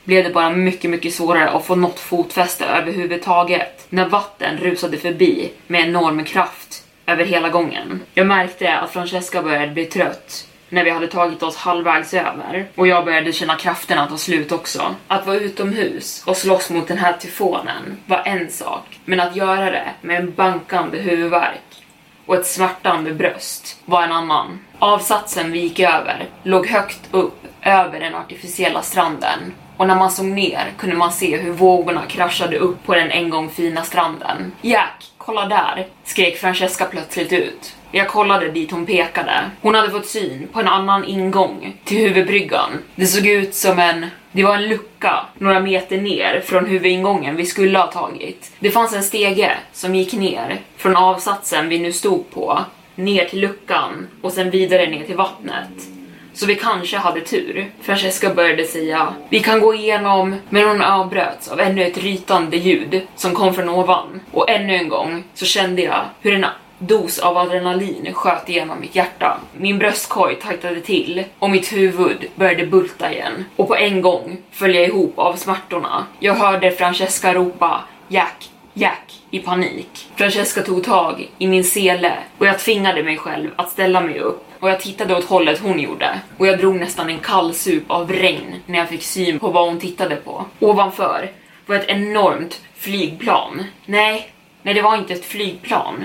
blev det bara mycket, mycket svårare att få något fotfäste överhuvudtaget när vatten rusade förbi med enorm kraft över hela gången. Jag märkte att Francesca började bli trött när vi hade tagit oss halvvägs över och jag började känna krafterna ta slut också. Att vara utomhus och slåss mot den här tyfonen var en sak, men att göra det med en bankande huvudvärk och ett smärtande bröst var en annan. Avsatsen vi gick över låg högt upp över den artificiella stranden och när man såg ner kunde man se hur vågorna kraschade upp på den en gång fina stranden. Jack, kolla där! skrek Francesca plötsligt ut. Jag kollade dit hon pekade. Hon hade fått syn på en annan ingång till huvudbryggan. Det såg ut som en... Det var en lucka några meter ner från huvudingången vi skulle ha tagit. Det fanns en stege som gick ner från avsatsen vi nu stod på, ner till luckan och sen vidare ner till vattnet. Så vi kanske hade tur. Francesca började säga vi kan gå igenom, men hon avbröts av ännu ett rytande ljud som kom från ovan. Och ännu en gång så kände jag hur en dos av adrenalin sköt igenom mitt hjärta. Min bröstkorg tajtade till och mitt huvud började bulta igen. Och på en gång föll jag ihop av smärtorna. Jag hörde Francesca ropa Jack, Jack i panik. Francesca tog tag i min sele och jag tvingade mig själv att ställa mig upp och jag tittade åt hållet hon gjorde och jag drog nästan en kall sup av regn när jag fick syn på vad hon tittade på. Ovanför var ett enormt flygplan. Nej, nej det var inte ett flygplan.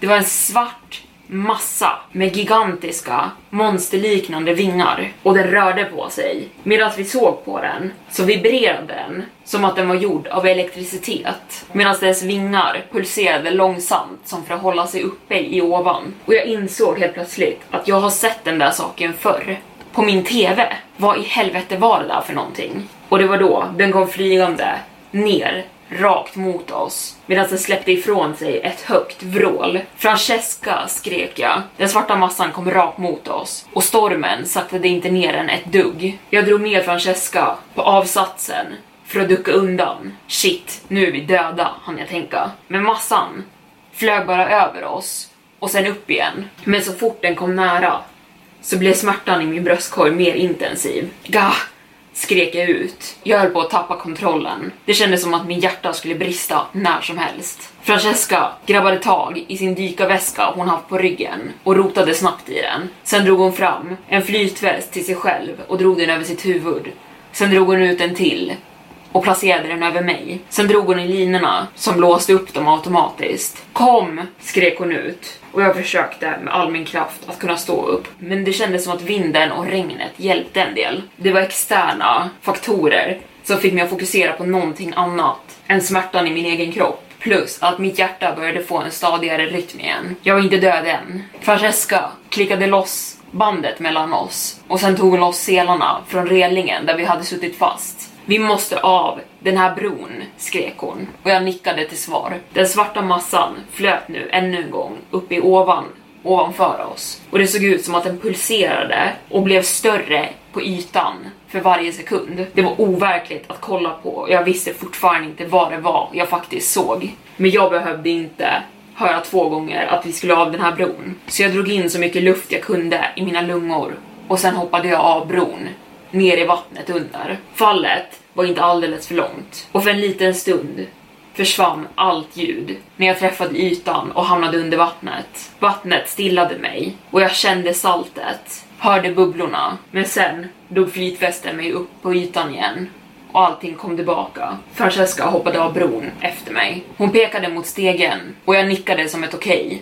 Det var en svart massa med gigantiska monsterliknande vingar och den rörde på sig. Medan vi såg på den så vibrerade den som att den var gjord av elektricitet medan dess vingar pulserade långsamt som för att hålla sig uppe i ovan. Och jag insåg helt plötsligt att jag har sett den där saken förr. På min TV. Vad i helvete var det där för någonting? Och det var då den kom flygande ner rakt mot oss medan den släppte ifrån sig ett högt vrål. Francesca skrek jag. Den svarta massan kom rakt mot oss och stormen saktade inte ner den ett dugg. Jag drog med Francesca på avsatsen för att ducka undan. Shit, nu är vi döda, hann jag tänka. Men massan flög bara över oss och sen upp igen. Men så fort den kom nära så blev smärtan i min bröstkorg mer intensiv. Gah! Skrek jag ut. Jag höll på att tappa kontrollen. Det kändes som att min hjärta skulle brista när som helst. Francesca grabbade tag i sin dykarväska hon haft på ryggen och rotade snabbt i den. Sen drog hon fram en flytväst till sig själv och drog den över sitt huvud. Sen drog hon ut en till och placerade den över mig. Sen drog hon i linorna som låste upp dem automatiskt. Kom! skrek hon ut och jag försökte med all min kraft att kunna stå upp. Men det kändes som att vinden och regnet hjälpte en del. Det var externa faktorer som fick mig att fokusera på någonting annat än smärtan i min egen kropp. Plus att mitt hjärta började få en stadigare rytm igen. Jag var inte död än. Francesca klickade loss bandet mellan oss och sen tog hon loss selarna från relingen där vi hade suttit fast. Vi måste av den här bron, skrek hon och jag nickade till svar. Den svarta massan flöt nu ännu en gång upp i ovan ovanför oss och det såg ut som att den pulserade och blev större på ytan för varje sekund. Det var overkligt att kolla på och jag visste fortfarande inte vad det var jag faktiskt såg. Men jag behövde inte höra två gånger att vi skulle av den här bron. Så jag drog in så mycket luft jag kunde i mina lungor och sen hoppade jag av bron ner i vattnet under. Fallet var inte alldeles för långt och för en liten stund försvann allt ljud när jag träffade ytan och hamnade under vattnet. Vattnet stillade mig och jag kände saltet, hörde bubblorna, men sen drog flytvästen mig upp på ytan igen och allting kom tillbaka. Francesca hoppade av bron efter mig. Hon pekade mot stegen och jag nickade som ett okej. Okay.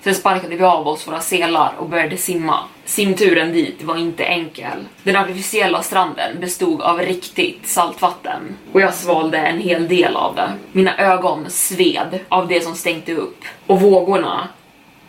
Sen sparkade vi av oss våra selar och började simma. Simturen dit var inte enkel. Den artificiella stranden bestod av riktigt saltvatten och jag svalde en hel del av det. Mina ögon sved av det som stänkte upp och vågorna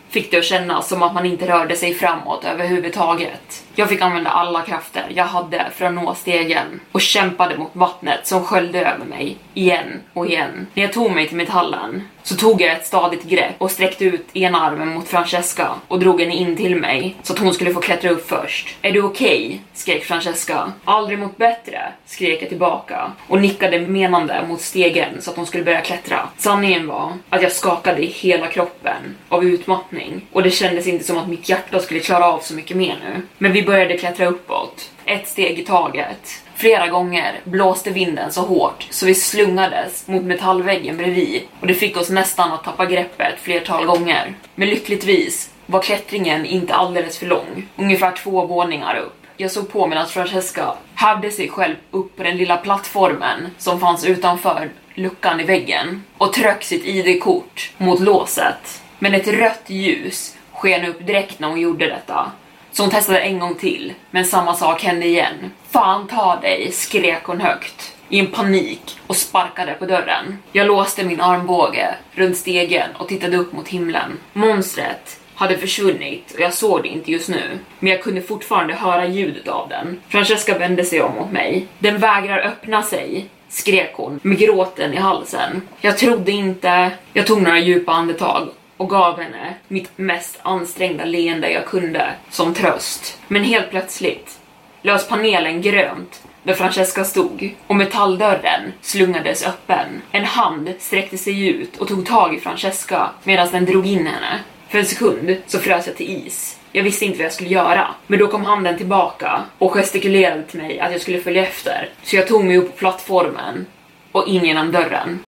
fick det att kännas som att man inte rörde sig framåt överhuvudtaget. Jag fick använda alla krafter jag hade för att nå stegen och kämpade mot vattnet som sköljde över mig igen och igen. När jag tog mig till metallen så tog jag ett stadigt grepp och sträckte ut ena armen mot Francesca och drog henne in till mig så att hon skulle få klättra upp först. Är du okej? Okay? skrek Francesca. Aldrig mått bättre, skrek jag tillbaka och nickade menande mot stegen så att hon skulle börja klättra. Sanningen var att jag skakade i hela kroppen av utmattning och det kändes inte som att mitt hjärta skulle klara av så mycket mer nu. Men vi började klättra uppåt, ett steg i taget. Flera gånger blåste vinden så hårt så vi slungades mot metallväggen bredvid och det fick oss nästan att tappa greppet flertal gånger. Men lyckligtvis var klättringen inte alldeles för lång, ungefär två våningar upp. Jag såg på medan Francesca hävde sig själv upp på den lilla plattformen som fanns utanför luckan i väggen och tryckte sitt ID-kort mot låset. Men ett rött ljus sken upp direkt när hon gjorde detta så hon testade en gång till, men samma sak hände igen. Fan ta dig, skrek hon högt i en panik och sparkade på dörren. Jag låste min armbåge runt stegen och tittade upp mot himlen. Monstret hade försvunnit och jag såg det inte just nu, men jag kunde fortfarande höra ljudet av den. Francesca vände sig om mot mig. Den vägrar öppna sig, skrek hon med gråten i halsen. Jag trodde inte... Jag tog några djupa andetag och gav henne mitt mest ansträngda leende jag kunde som tröst. Men helt plötsligt lös panelen grönt där Francesca stod och metalldörren slungades öppen. En hand sträckte sig ut och tog tag i Francesca medan den drog in henne. För en sekund så frös jag till is. Jag visste inte vad jag skulle göra, men då kom handen tillbaka och gestikulerade till mig att jag skulle följa efter. Så jag tog mig upp på plattformen och in genom dörren.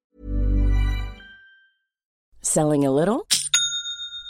Selling a little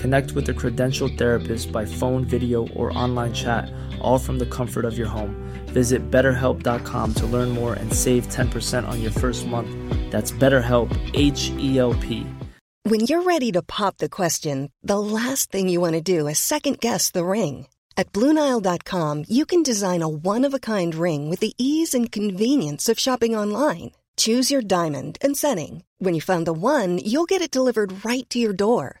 Connect with a credentialed therapist by phone, video, or online chat, all from the comfort of your home. Visit betterhelp.com to learn more and save 10% on your first month. That's BetterHelp, H E L P. When you're ready to pop the question, the last thing you want to do is second guess the ring. At Bluenile.com, you can design a one of a kind ring with the ease and convenience of shopping online. Choose your diamond and setting. When you find the one, you'll get it delivered right to your door.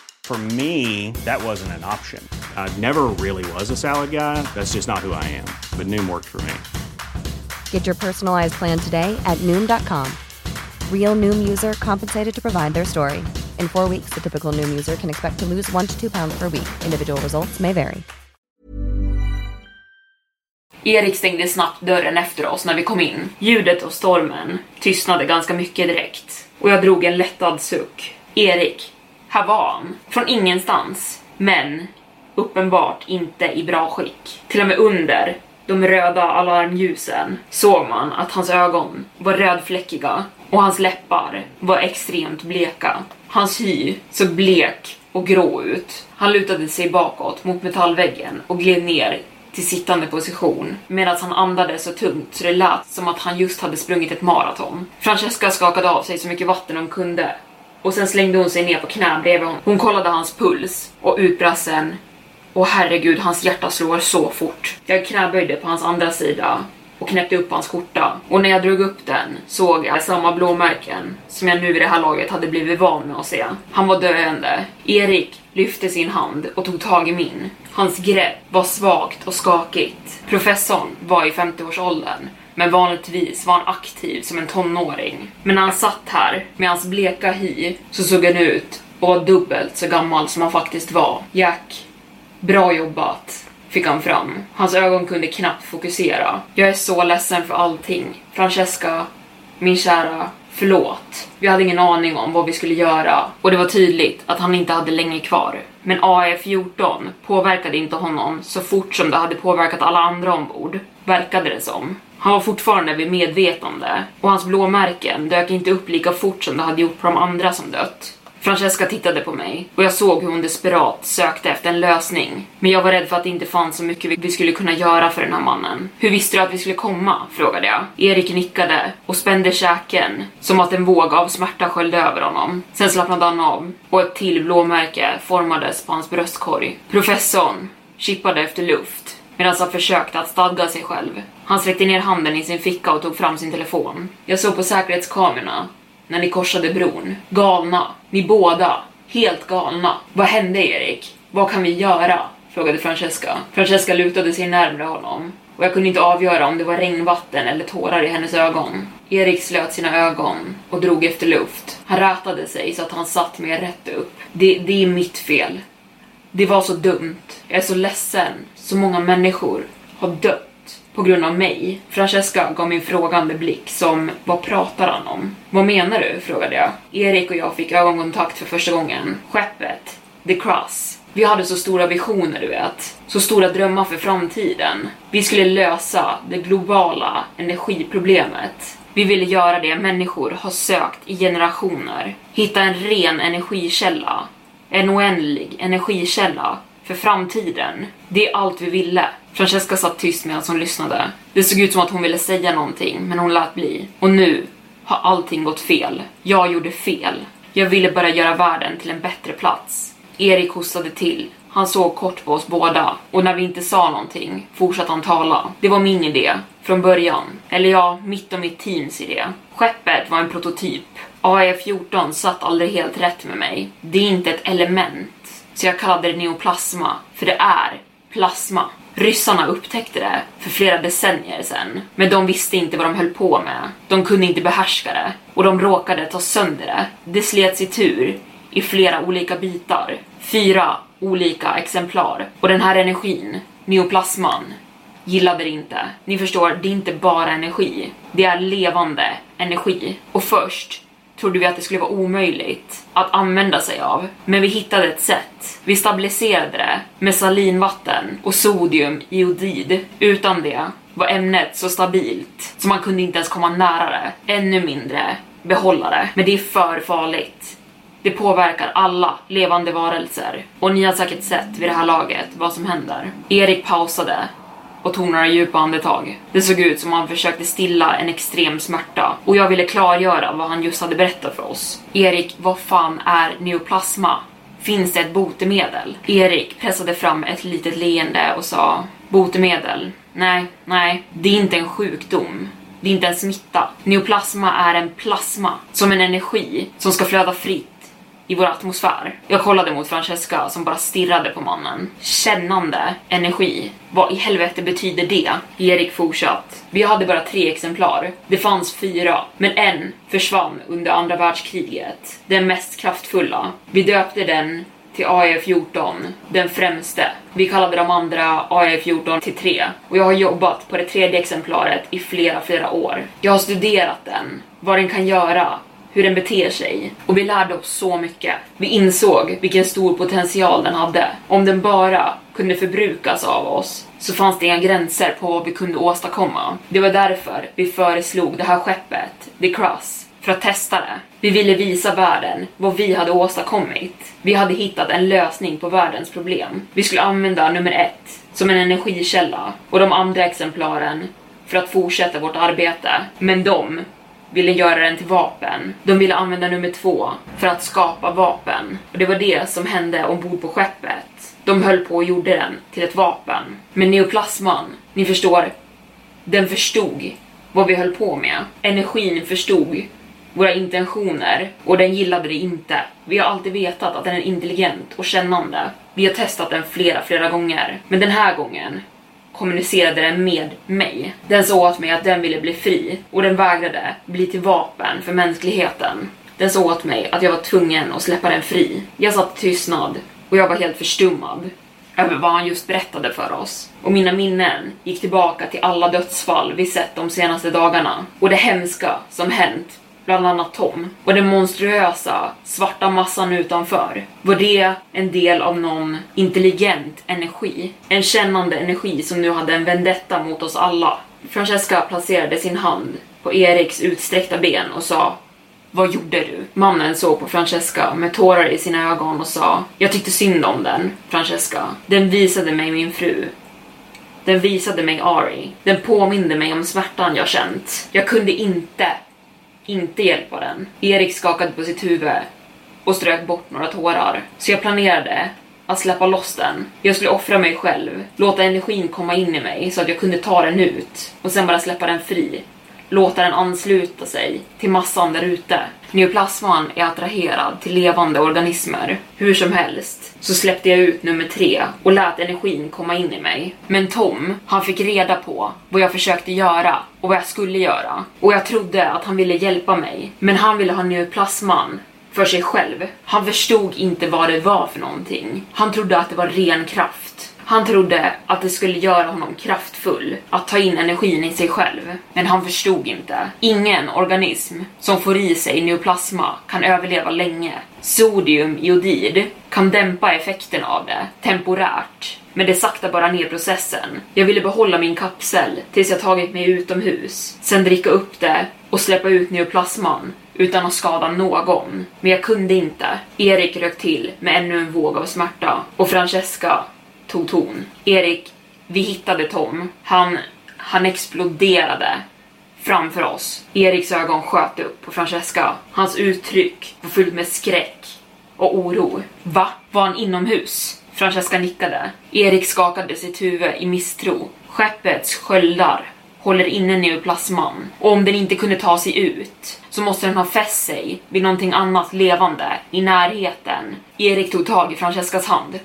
For me, that wasn't an option. I never really was a salad guy. That's just not who I am. But Noom worked for me. Get your personalized plan today at Noom.com. Real Noom user compensated to provide their story. In four weeks, the typical Noom user can expect to lose one to two pounds per week. Individual results may vary. Erik stängde snabbt dörren efter oss när vi kom in. Ljudet och stormen tystnade ganska mycket direkt. Och jag drog en lättad suck. Erik, här var han. Från ingenstans. Men uppenbart inte i bra skick. Till och med under de röda alarmljusen såg man att hans ögon var rödfläckiga och hans läppar var extremt bleka. Hans hy såg blek och grå ut. Han lutade sig bakåt mot metallväggen och gled ner till sittande position medan han andades så tungt så det lät som att han just hade sprungit ett maraton. Francesca skakade av sig så mycket vatten hon kunde och sen slängde hon sig ner på knä bredvid honom. Hon kollade hans puls och utbrast sen Åh herregud, hans hjärta slår så fort. Jag knäböjde på hans andra sida och knäppte upp hans skjorta. Och när jag drog upp den såg jag samma blåmärken som jag nu vid det här laget hade blivit van med att se. Han var döende. Erik lyfte sin hand och tog tag i min. Hans grepp var svagt och skakigt. Professorn var i 50-årsåldern men vanligtvis var han aktiv som en tonåring. Men när han satt här med hans bleka hy så såg han ut och var dubbelt så gammal som han faktiskt var. Jack, bra jobbat fick han fram. Hans ögon kunde knappt fokusera. Jag är så ledsen för allting. Francesca, min kära, förlåt. Vi hade ingen aning om vad vi skulle göra och det var tydligt att han inte hade länge kvar. Men AE14 påverkade inte honom så fort som det hade påverkat alla andra ombord, verkade det som. Han var fortfarande vid medvetande och hans blåmärken dök inte upp lika fort som det hade gjort på de andra som dött. Francesca tittade på mig och jag såg hur hon desperat sökte efter en lösning. Men jag var rädd för att det inte fanns så mycket vi skulle kunna göra för den här mannen. Hur visste du att vi skulle komma? frågade jag. Erik nickade och spände käken som att en våg av smärta sköljde över honom. Sen slappnade han av och ett till blåmärke formades på hans bröstkorg. Professorn kippade efter luft medan han försökte att stadga sig själv. Han sträckte ner handen i sin ficka och tog fram sin telefon. Jag såg på säkerhetskamerorna när ni korsade bron. Galna. Ni båda. Helt galna. Vad hände Erik? Vad kan vi göra? Frågade Francesca. Francesca lutade sig närmre honom och jag kunde inte avgöra om det var regnvatten eller tårar i hennes ögon. Erik slöt sina ögon och drog efter luft. Han rätade sig så att han satt mer rätt upp. Det, det är mitt fel. Det var så dumt. Jag är så ledsen. Så många människor har dött på grund av mig. Francesca gav min frågande blick som, vad pratar han om? Vad menar du? frågade jag. Erik och jag fick ögonkontakt för första gången. Skeppet, The Cross. Vi hade så stora visioner, du vet. Så stora drömmar för framtiden. Vi skulle lösa det globala energiproblemet. Vi ville göra det människor har sökt i generationer. Hitta en ren energikälla. En oändlig energikälla för framtiden. Det är allt vi ville. Francesca satt tyst medan hon lyssnade. Det såg ut som att hon ville säga någonting, men hon lät bli. Och nu har allting gått fel. Jag gjorde fel. Jag ville bara göra världen till en bättre plats. Erik hostade till. Han såg kort på oss båda och när vi inte sa någonting fortsatte han tala. Det var min idé från början. Eller ja, mitt och mitt teams idé. Skeppet var en prototyp. AE14 satt aldrig helt rätt med mig. Det är inte ett element. Så jag kallade det neoplasma, för det är plasma. Ryssarna upptäckte det för flera decennier sedan, men de visste inte vad de höll på med. De kunde inte behärska det och de råkade ta sönder det. Det slets i tur i flera olika bitar. Fyra olika exemplar. Och den här energin, neoplasman, gillade det inte. Ni förstår, det är inte bara energi. Det är levande energi. Och först trodde vi att det skulle vara omöjligt att använda sig av. Men vi hittade ett sätt. Vi stabiliserade det med salinvatten och sodium iodid. Utan det var ämnet så stabilt så man kunde inte ens komma nära det. Ännu mindre behålla det. Men det är för farligt. Det påverkar alla levande varelser. Och ni har säkert sett vid det här laget vad som händer. Erik pausade och tog några djupa andetag. Det såg ut som om han försökte stilla en extrem smärta och jag ville klargöra vad han just hade berättat för oss. Erik, vad fan är neoplasma? Finns det ett botemedel? Erik pressade fram ett litet leende och sa botemedel? Nej, nej, det är inte en sjukdom. Det är inte en smitta. Neoplasma är en plasma, som en energi som ska flöda fritt i vår atmosfär. Jag kollade mot Francesca som bara stirrade på mannen. Kännande energi. Vad i helvete betyder det? Erik fortsatt. Vi hade bara tre exemplar. Det fanns fyra, men en försvann under andra världskriget. Den mest kraftfulla. Vi döpte den till AE14, den främste. Vi kallade de andra AE14 till 3 och jag har jobbat på det tredje exemplaret i flera, flera år. Jag har studerat den, vad den kan göra, hur den beter sig och vi lärde oss så mycket. Vi insåg vilken stor potential den hade. Om den bara kunde förbrukas av oss så fanns det inga gränser på vad vi kunde åstadkomma. Det var därför vi föreslog det här skeppet, The Cross, för att testa det. Vi ville visa världen vad vi hade åstadkommit. Vi hade hittat en lösning på världens problem. Vi skulle använda nummer ett som en energikälla och de andra exemplaren för att fortsätta vårt arbete. Men de ville göra den till vapen. De ville använda nummer två för att skapa vapen. Och det var det som hände ombord på skeppet. De höll på och gjorde den till ett vapen. Men neoplasman, ni förstår, den förstod vad vi höll på med. Energin förstod våra intentioner och den gillade det inte. Vi har alltid vetat att den är intelligent och kännande. Vi har testat den flera, flera gånger. Men den här gången kommunicerade den med mig. Den sa åt mig att den ville bli fri och den vägrade bli till vapen för mänskligheten. Den sa åt mig att jag var tvungen att släppa den fri. Jag satt tystnad och jag var helt förstummad över vad han just berättade för oss. Och mina minnen gick tillbaka till alla dödsfall vi sett de senaste dagarna och det hemska som hänt bland annat Tom, och den monstruösa svarta massan utanför. Var det en del av någon intelligent energi? En kännande energi som nu hade en vendetta mot oss alla. Francesca placerade sin hand på Eriks utsträckta ben och sa vad gjorde du? Mannen såg på Francesca med tårar i sina ögon och sa Jag tyckte synd om den, Francesca. Den visade mig min fru. Den visade mig Ari. Den påminde mig om smärtan jag känt. Jag kunde inte inte hjälpa den. Erik skakade på sitt huvud och strök bort några tårar. Så jag planerade att släppa loss den. Jag skulle offra mig själv, låta energin komma in i mig så att jag kunde ta den ut och sen bara släppa den fri. Låta den ansluta sig till massan där ute. Neoplasman är attraherad till levande organismer. Hur som helst så släppte jag ut nummer tre och lät energin komma in i mig. Men Tom, han fick reda på vad jag försökte göra och vad jag skulle göra. Och jag trodde att han ville hjälpa mig. Men han ville ha neoplasman för sig själv. Han förstod inte vad det var för någonting. Han trodde att det var ren kraft. Han trodde att det skulle göra honom kraftfull, att ta in energin i sig själv. Men han förstod inte. Ingen organism som får i sig neoplasma kan överleva länge. Sodiumjodid kan dämpa effekten av det, temporärt. Men det saktar bara ner processen. Jag ville behålla min kapsel tills jag tagit mig utomhus, sen dricka upp det och släppa ut neoplasman utan att skada någon. Men jag kunde inte. Erik rök till med ännu en våg av smärta och Francesca tog ton. Erik, vi hittade Tom. Han, han exploderade framför oss. Eriks ögon sköt upp på Francesca. Hans uttryck var fullt med skräck och oro. Va? Var han inomhus? Francesca nickade. Erik skakade sitt huvud i misstro. Skeppets sköldar håller inne neoplasman och om den inte kunde ta sig ut så måste den ha fäst sig vid någonting annat levande i närheten. Erik tog tag i Francescas hand.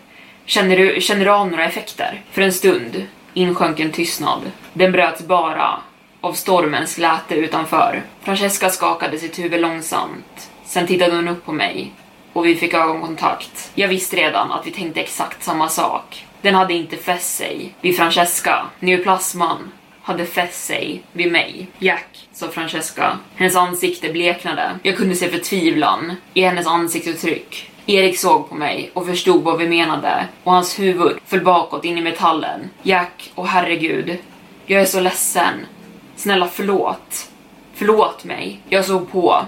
Känner du, känner du av några effekter? För en stund insjönk en tystnad. Den bröts bara av stormens läte utanför. Francesca skakade sitt huvud långsamt. Sen tittade hon upp på mig och vi fick ögonkontakt. Jag visste redan att vi tänkte exakt samma sak. Den hade inte fäst sig vid Francesca. Neoplasman hade fäst sig vid mig. Jack, sa Francesca. Hennes ansikte bleknade. Jag kunde se förtvivlan i hennes ansiktsuttryck. Erik såg på mig och förstod vad vi menade och hans huvud föll bakåt in i metallen. Jack, och herregud. Jag är så ledsen. Snälla förlåt. Förlåt mig. Jag såg på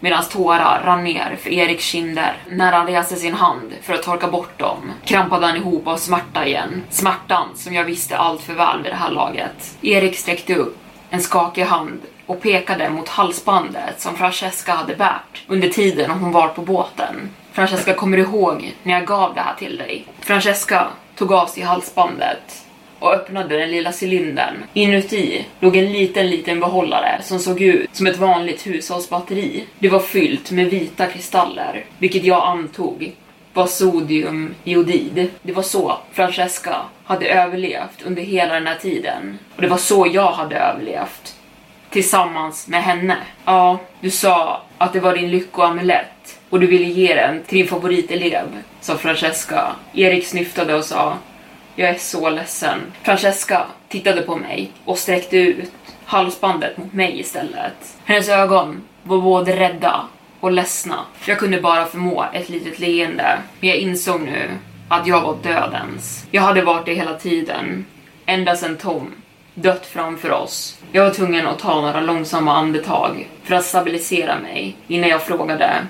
medan tårar rann ner för Eriks kinder. När han reste sin hand för att torka bort dem krampade han ihop av smärta igen. Smärtan som jag visste allt för väl vid det här laget. Erik sträckte upp en skakig hand och pekade mot halsbandet som Francesca hade bärt under tiden hon var på båten. Francesca, kommer du ihåg när jag gav det här till dig? Francesca tog av sig halsbandet och öppnade den lilla cylindern. Inuti låg en liten, liten behållare som såg ut som ett vanligt hushållsbatteri. Det var fyllt med vita kristaller, vilket jag antog var sodiumjodid. Det var så Francesca hade överlevt under hela den här tiden. Och det var så jag hade överlevt. Tillsammans med henne. Ja, du sa att det var din lyckoamulett och du ville ge den till din favoritelev, sa Francesca. Erik snyftade och sa jag är så ledsen. Francesca tittade på mig och sträckte ut halsbandet mot mig istället. Hennes ögon var både rädda och ledsna. Jag kunde bara förmå ett litet leende, men jag insåg nu att jag var dödens. Jag hade varit det hela tiden, ända sedan Tom dött framför oss. Jag var tvungen att ta några långsamma andetag för att stabilisera mig innan jag frågade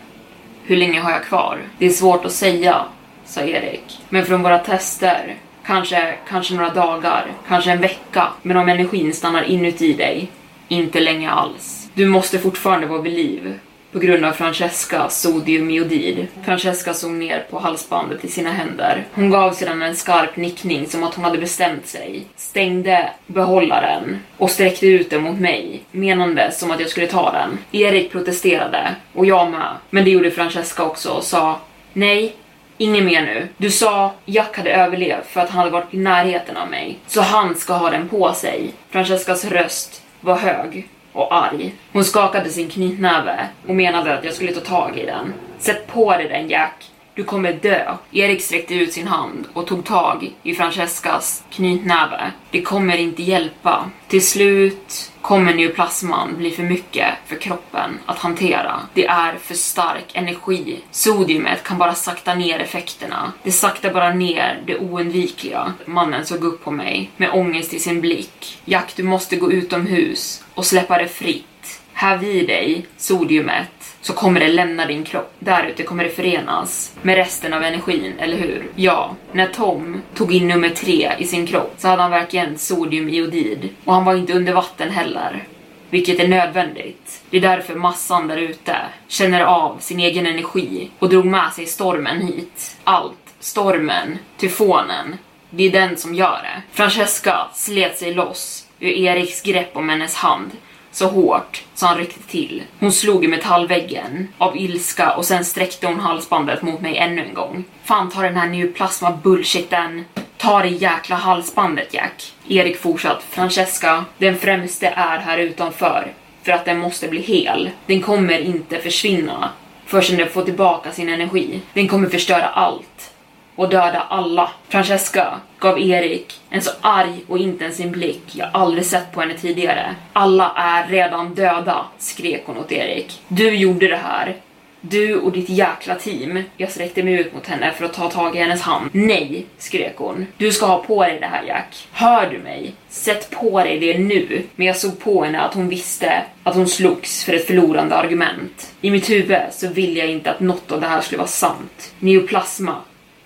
hur länge har jag kvar? Det är svårt att säga, sa Erik. Men från våra tester Kanske, kanske några dagar, kanske en vecka. Men om energin stannar inuti dig, inte länge alls. Du måste fortfarande vara vid liv på grund av Francescas sodiumiodid. Francesca såg ner på halsbandet i sina händer. Hon gav sedan en skarp nickning som att hon hade bestämt sig, stängde behållaren och sträckte ut den mot mig, menande som att jag skulle ta den. Erik protesterade, och jag med, men det gjorde Francesca också och sa Nej, Inget mer nu. Du sa Jack hade överlevt för att han hade varit i närheten av mig. Så han ska ha den på sig. Francescas röst var hög och arg. Hon skakade sin knytnäve och menade att jag skulle ta tag i den. Sätt på dig den Jack. Du kommer dö. Erik sträckte ut sin hand och tog tag i Francescas knytnäve. Det kommer inte hjälpa. Till slut kommer neoplasman bli för mycket för kroppen att hantera. Det är för stark energi. Sodiumet kan bara sakta ner effekterna. Det saktar bara ner det oundvikliga. Mannen såg upp på mig med ångest i sin blick. Jack, du måste gå utomhus och släppa det fritt. Häv i dig sodiumet så kommer det lämna din kropp. Där ute kommer det förenas med resten av energin, eller hur? Ja, när Tom tog in nummer tre i sin kropp så hade han verkligen sodiumiodid och han var inte under vatten heller. Vilket är nödvändigt. Det är därför massan där ute känner av sin egen energi och drog med sig stormen hit. Allt. Stormen, tyfonen. Det är den som gör det. Francesca slet sig loss ur Eriks grepp om hennes hand så hårt så han ryckte till. Hon slog i metallväggen av ilska och sen sträckte hon halsbandet mot mig ännu en gång. Fan ta den här neoplasma bullshiten. Ta det jäkla halsbandet Jack. Erik fortsatt. Francesca, den främste är här utanför för att den måste bli hel. Den kommer inte försvinna förrän den får tillbaka sin energi. Den kommer förstöra allt och döda alla. Francesca gav Erik en så arg och intensiv blick jag aldrig sett på henne tidigare. Alla är redan döda, skrek hon åt Erik. Du gjorde det här. Du och ditt jäkla team. Jag sträckte mig ut mot henne för att ta tag i hennes hand. Nej, skrek hon. Du ska ha på dig det här Jack. Hör du mig? Sätt på dig det nu. Men jag såg på henne att hon visste att hon slogs för ett förlorande argument. I mitt huvud så ville jag inte att något av det här skulle vara sant. Neoplasma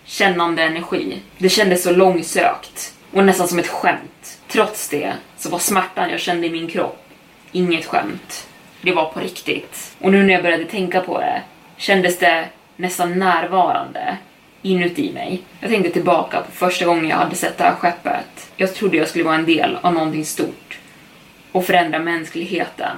kännande energi. Det kändes så långsökt och nästan som ett skämt. Trots det så var smärtan jag kände i min kropp inget skämt. Det var på riktigt. Och nu när jag började tänka på det kändes det nästan närvarande inuti mig. Jag tänkte tillbaka på första gången jag hade sett det här skeppet. Jag trodde jag skulle vara en del av någonting stort och förändra mänskligheten.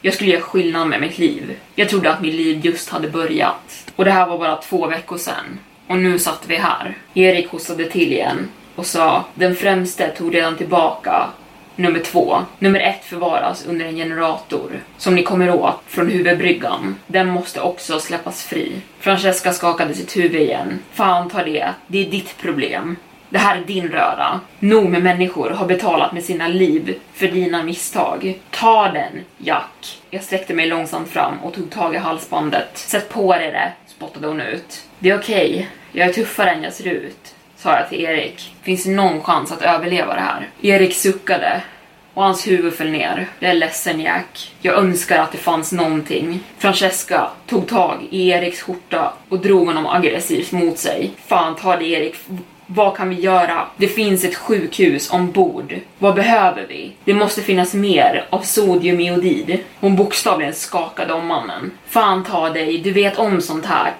Jag skulle göra skillnad med mitt liv. Jag trodde att mitt liv just hade börjat. Och det här var bara två veckor sedan. Och nu satt vi här. Erik hostade till igen och sa den främste tog redan tillbaka nummer två. Nummer ett förvaras under en generator som ni kommer åt från huvudbryggan. Den måste också släppas fri. Francesca skakade sitt huvud igen. Fan ta det, det är ditt problem. Det här är din röra. Nog med människor har betalat med sina liv för dina misstag. Ta den, Jack. Jag sträckte mig långsamt fram och tog tag i halsbandet. Sätt på dig det, spottade hon ut. Det är okej, okay. jag är tuffare än jag ser ut, sa jag till Erik. Finns det någon chans att överleva det här? Erik suckade och hans huvud föll ner. Jag är ledsen Jack. Jag önskar att det fanns någonting. Francesca tog tag i Eriks skjorta och drog honom aggressivt mot sig. Fan ta det Erik, vad kan vi göra? Det finns ett sjukhus ombord. Vad behöver vi? Det måste finnas mer av sodiumiodid. Hon bokstavligen skakade om mannen. Fan ta dig, du vet om sånt här.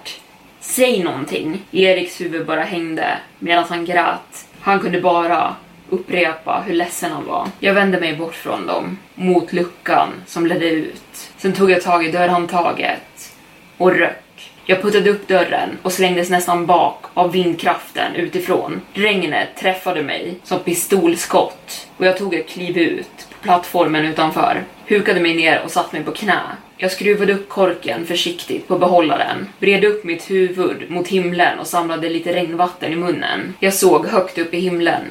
Säg någonting. Eriks huvud bara hängde medan han grät. Han kunde bara upprepa hur ledsen han var. Jag vände mig bort från dem, mot luckan som ledde ut. Sen tog jag tag i dörrhandtaget och rök jag puttade upp dörren och slängdes nästan bak av vindkraften utifrån. Regnet träffade mig som pistolskott och jag tog ett kliv ut på plattformen utanför. Hukade mig ner och satte mig på knä. Jag skruvade upp korken försiktigt på behållaren, bredde upp mitt huvud mot himlen och samlade lite regnvatten i munnen. Jag såg högt upp i himlen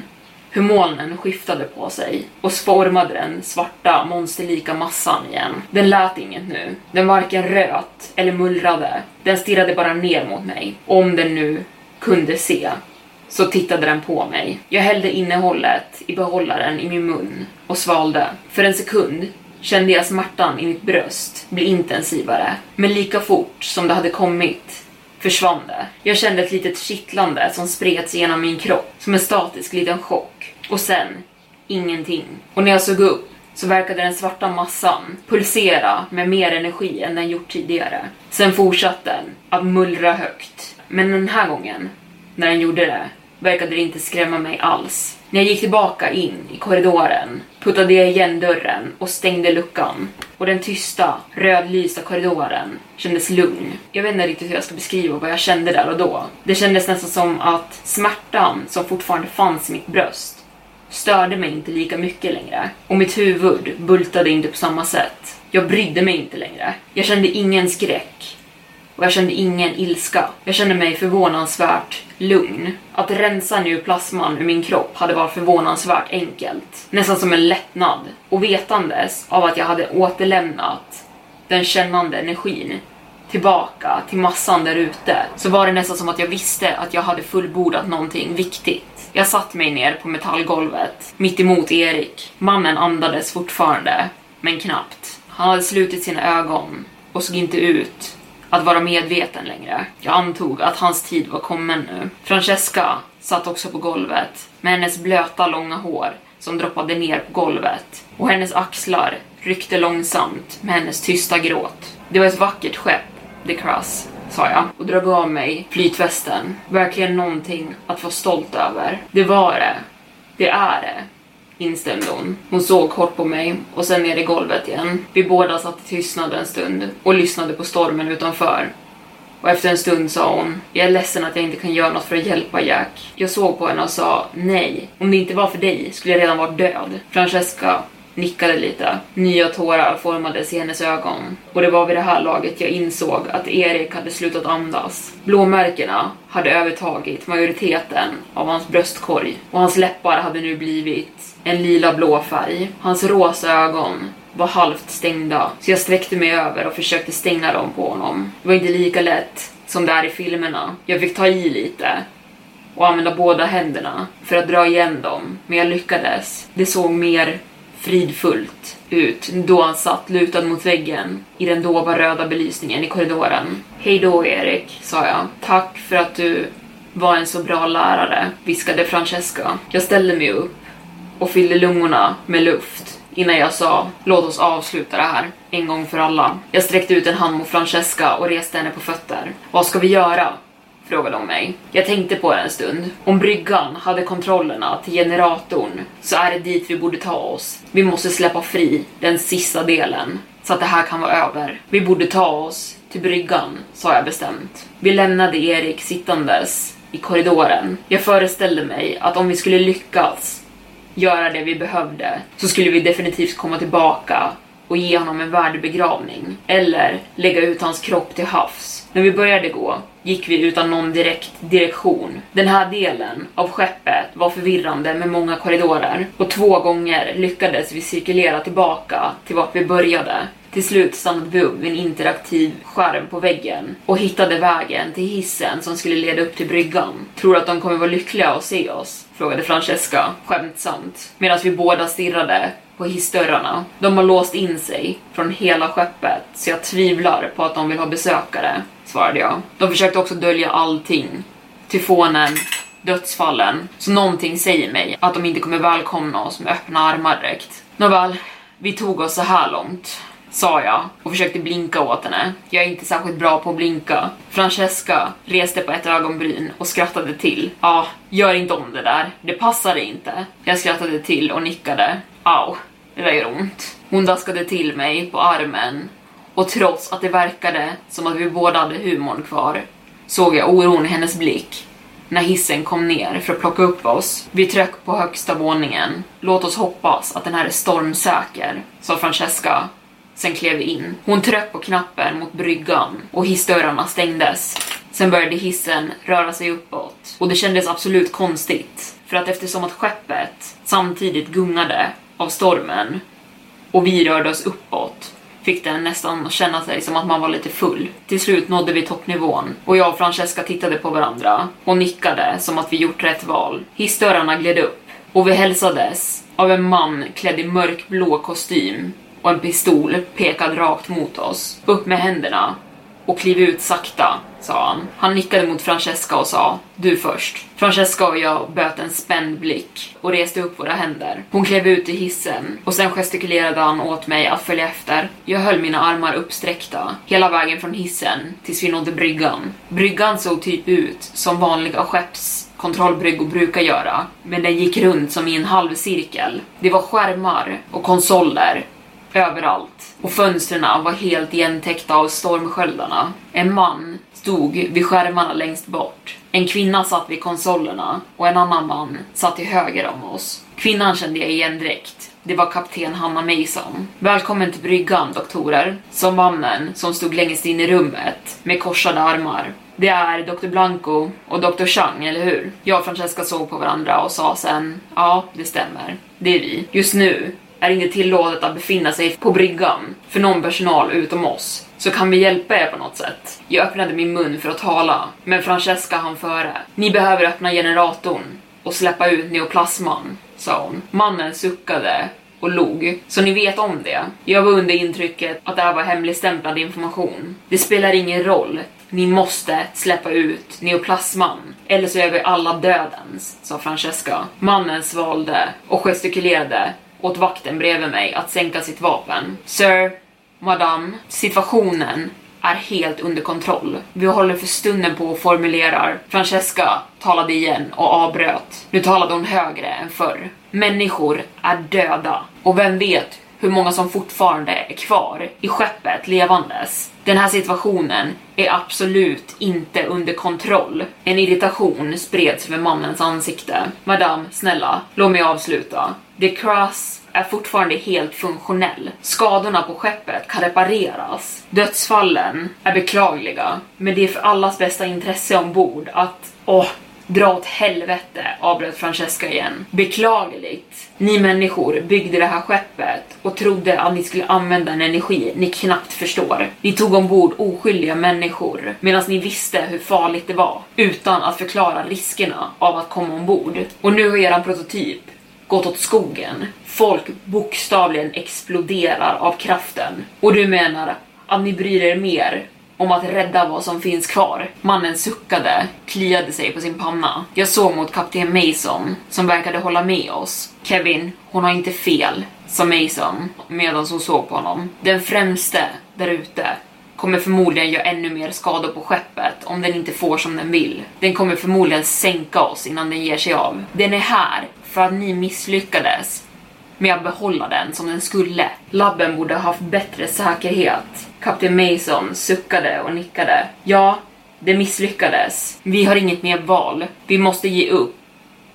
hur molnen skiftade på sig och formade den svarta monsterlika massan igen. Den lät inget nu. Den varken röt eller mullrade. Den stirrade bara ner mot mig. Om den nu kunde se så tittade den på mig. Jag hällde innehållet i behållaren i min mun och svalde. För en sekund kände jag smärtan i mitt bröst bli intensivare. Men lika fort som det hade kommit försvann det. Jag kände ett litet kittlande som spreds genom min kropp, som en statisk liten chock. Och sen, ingenting. Och när jag såg upp så verkade den svarta massan pulsera med mer energi än den gjort tidigare. Sen fortsatte den att mullra högt. Men den här gången, när den gjorde det, verkade det inte skrämma mig alls. När jag gick tillbaka in i korridoren puttade jag igen dörren och stängde luckan. Och den tysta, rödlysta korridoren kändes lugn. Jag vet inte riktigt hur jag ska beskriva vad jag kände där och då. Det kändes nästan som att smärtan som fortfarande fanns i mitt bröst störde mig inte lika mycket längre. Och mitt huvud bultade inte på samma sätt. Jag brydde mig inte längre. Jag kände ingen skräck. Och jag kände ingen ilska. Jag kände mig förvånansvärt lugn. Att rensa neoplasman ur min kropp hade varit förvånansvärt enkelt. Nästan som en lättnad. Och vetandes av att jag hade återlämnat den kännande energin tillbaka till massan där ute så var det nästan som att jag visste att jag hade fullbordat någonting viktigt. Jag satt mig ner på metallgolvet mitt emot Erik. Mannen andades fortfarande, men knappt. Han hade slutit sina ögon och såg inte ut att vara medveten längre. Jag antog att hans tid var kommen nu. Francesca satt också på golvet med hennes blöta långa hår som droppade ner på golvet och hennes axlar ryckte långsamt med hennes tysta gråt. Det var ett vackert skepp, The Cross, sa jag och drog av mig flytvästen. Verkligen någonting att vara stolt över. Det var det. Det är det. Instämde hon. Hon såg kort på mig och sen ner i golvet igen. Vi båda satt i tystnad en stund och lyssnade på stormen utanför. Och efter en stund sa hon, jag är ledsen att jag inte kan göra något för att hjälpa Jack. Jag såg på henne och sa, nej, om det inte var för dig skulle jag redan varit död. Francesca nickade lite. Nya tårar formades i hennes ögon. Och det var vid det här laget jag insåg att Erik hade slutat andas. Blåmärkena hade övertagit majoriteten av hans bröstkorg och hans läppar hade nu blivit en lila blå färg. Hans rosa ögon var halvt stängda, så jag sträckte mig över och försökte stänga dem på honom. Det var inte lika lätt som det är i filmerna. Jag fick ta i lite och använda båda händerna för att dra igen dem, men jag lyckades. Det såg mer fridfullt ut då han satt lutad mot väggen i den dova röda belysningen i korridoren. Hej då Erik, sa jag. Tack för att du var en så bra lärare, viskade Francesca. Jag ställde mig upp och fyllde lungorna med luft innan jag sa låt oss avsluta det här en gång för alla. Jag sträckte ut en hand mot Francesca och reste henne på fötter. Vad ska vi göra? Frågade hon mig. Jag tänkte på det en stund. Om bryggan hade kontrollerna till generatorn så är det dit vi borde ta oss. Vi måste släppa fri den sista delen så att det här kan vara över. Vi borde ta oss till bryggan, sa jag bestämt. Vi lämnade Erik sittandes i korridoren. Jag föreställde mig att om vi skulle lyckas göra det vi behövde så skulle vi definitivt komma tillbaka och ge honom en värdig begravning eller lägga ut hans kropp till havs. När vi började gå gick vi utan någon direkt direktion. Den här delen av skeppet var förvirrande med många korridorer och två gånger lyckades vi cirkulera tillbaka till vart vi började. Till slut stannade vi upp vid en interaktiv skärm på väggen och hittade vägen till hissen som skulle leda upp till bryggan. Tror du att de kommer vara lyckliga att se oss? Frågade Francesca skämtsamt medan vi båda stirrade på hissdörrarna. De har låst in sig från hela skeppet så jag tvivlar på att de vill ha besökare, svarade jag. De försökte också dölja allting. Tyfonen, dödsfallen. Så någonting säger mig att de inte kommer välkomna oss med öppna armar direkt. Nåväl, vi tog oss så här långt sa jag och försökte blinka åt henne. Jag är inte särskilt bra på att blinka. Francesca reste på ett ögonbryn och skrattade till. Ja, gör inte om det där. Det passar inte. Jag skrattade till och nickade. Au, det där gör ont. Hon daskade till mig på armen och trots att det verkade som att vi båda hade humorn kvar såg jag oron i hennes blick när hissen kom ner för att plocka upp oss. Vi tryck på högsta våningen. Låt oss hoppas att den här är stormsäker, sa Francesca Sen klev vi in. Hon tryckte på knappen mot bryggan och hissdörrarna stängdes. Sen började hissen röra sig uppåt och det kändes absolut konstigt för att eftersom att skeppet samtidigt gungade av stormen och vi rörde oss uppåt fick den nästan känna sig som att man var lite full. Till slut nådde vi toppnivån och jag och Francesca tittade på varandra och nickade som att vi gjort rätt val. Hissdörrarna gled upp och vi hälsades av en man klädd i mörkblå kostym och en pistol pekad rakt mot oss. Upp med händerna, och kliv ut sakta, sa han. Han nickade mot Francesca och sa du först. Francesca och jag böt en spänd blick och reste upp våra händer. Hon klev ut i hissen och sen gestikulerade han åt mig att följa efter. Jag höll mina armar uppsträckta hela vägen från hissen tills vi nådde bryggan. Bryggan såg typ ut som vanliga skepps kontrollbryggor brukar göra, men den gick runt som i en halvcirkel. Det var skärmar och konsoler överallt och fönstren var helt igentäckta av stormsköldarna. En man stod vid skärmarna längst bort. En kvinna satt vid konsolerna och en annan man satt till höger om oss. Kvinnan kände jag igen direkt. Det var kapten Hanna Mason. Välkommen till bryggan, doktorer, sa mannen som stod längst in i rummet med korsade armar. Det är Dr. Blanco och Dr. Chang, eller hur? Jag och Francesca såg på varandra och sa sen, ja, det stämmer. Det är vi. Just nu är det inte tillåtet att befinna sig på bryggan för någon personal utom oss. Så kan vi hjälpa er på något sätt? Jag öppnade min mun för att tala, men Francesca hann före. Ni behöver öppna generatorn och släppa ut neoplasman, sa hon. Mannen suckade och log, så ni vet om det. Jag var under intrycket att det här var hemligstämplad information. Det spelar ingen roll. Ni måste släppa ut neoplasman, eller så är vi alla dödens, sa Francesca. Mannen svalde och gestikulerade åt vakten bredvid mig att sänka sitt vapen. Sir, madame, situationen är helt under kontroll. Vi håller för stunden på och formulerar. Francesca talade igen och avbröt. Nu talade hon högre än förr. Människor är döda och vem vet hur många som fortfarande är kvar i skeppet levandes. Den här situationen är absolut inte under kontroll. En irritation spreds över mannens ansikte. Madame, snälla, låt mig avsluta. The Cross är fortfarande helt funktionell. Skadorna på skeppet kan repareras. Dödsfallen är beklagliga, men det är för allas bästa intresse ombord att... Åh, Dra åt helvete, avbröt Francesca igen. Beklagligt. Ni människor byggde det här skeppet och trodde att ni skulle använda en energi ni knappt förstår. Ni tog ombord oskyldiga människor medan ni visste hur farligt det var utan att förklara riskerna av att komma ombord. Och nu har eran prototyp gått åt skogen. Folk bokstavligen exploderar av kraften. Och du menar att ni bryr er mer om att rädda vad som finns kvar. Mannen suckade, kliade sig på sin panna. Jag såg mot kapten Mason, som verkade hålla med oss. Kevin, hon har inte fel, sa Mason medan hon såg på honom. Den främste där ute kommer förmodligen göra ännu mer skador på skeppet om den inte får som den vill. Den kommer förmodligen sänka oss innan den ger sig av. Den är här för att ni misslyckades med att behålla den som den skulle. Labben borde ha haft bättre säkerhet. Kapten Mason suckade och nickade. Ja, det misslyckades. Vi har inget mer val. Vi måste ge upp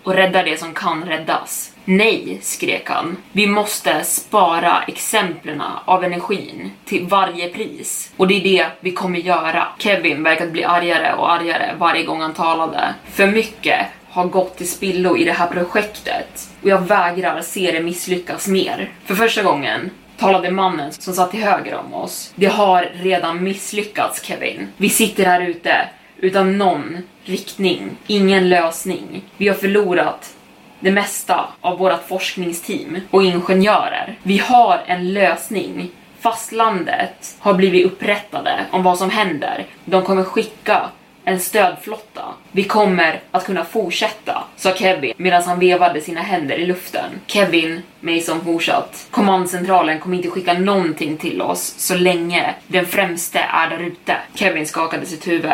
och rädda det som kan räddas. Nej, skrek han. Vi måste spara exemplen av energin till varje pris. Och det är det vi kommer göra. Kevin verkade bli argare och argare varje gång han talade. För mycket har gått till spillo i det här projektet och jag vägrar se det misslyckas mer. För första gången talade mannen som satt till höger om oss. Det har redan misslyckats Kevin. Vi sitter här ute utan någon riktning, ingen lösning. Vi har förlorat det mesta av vårt forskningsteam och ingenjörer. Vi har en lösning. Fastlandet har blivit upprättade om vad som händer. De kommer skicka en stödflotta. Vi kommer att kunna fortsätta, sa Kevin medan han vevade sina händer i luften. Kevin, Mason fortsatt. Kommandcentralen kommer inte skicka någonting till oss så länge den främste är där ute. Kevin skakade sitt huvud.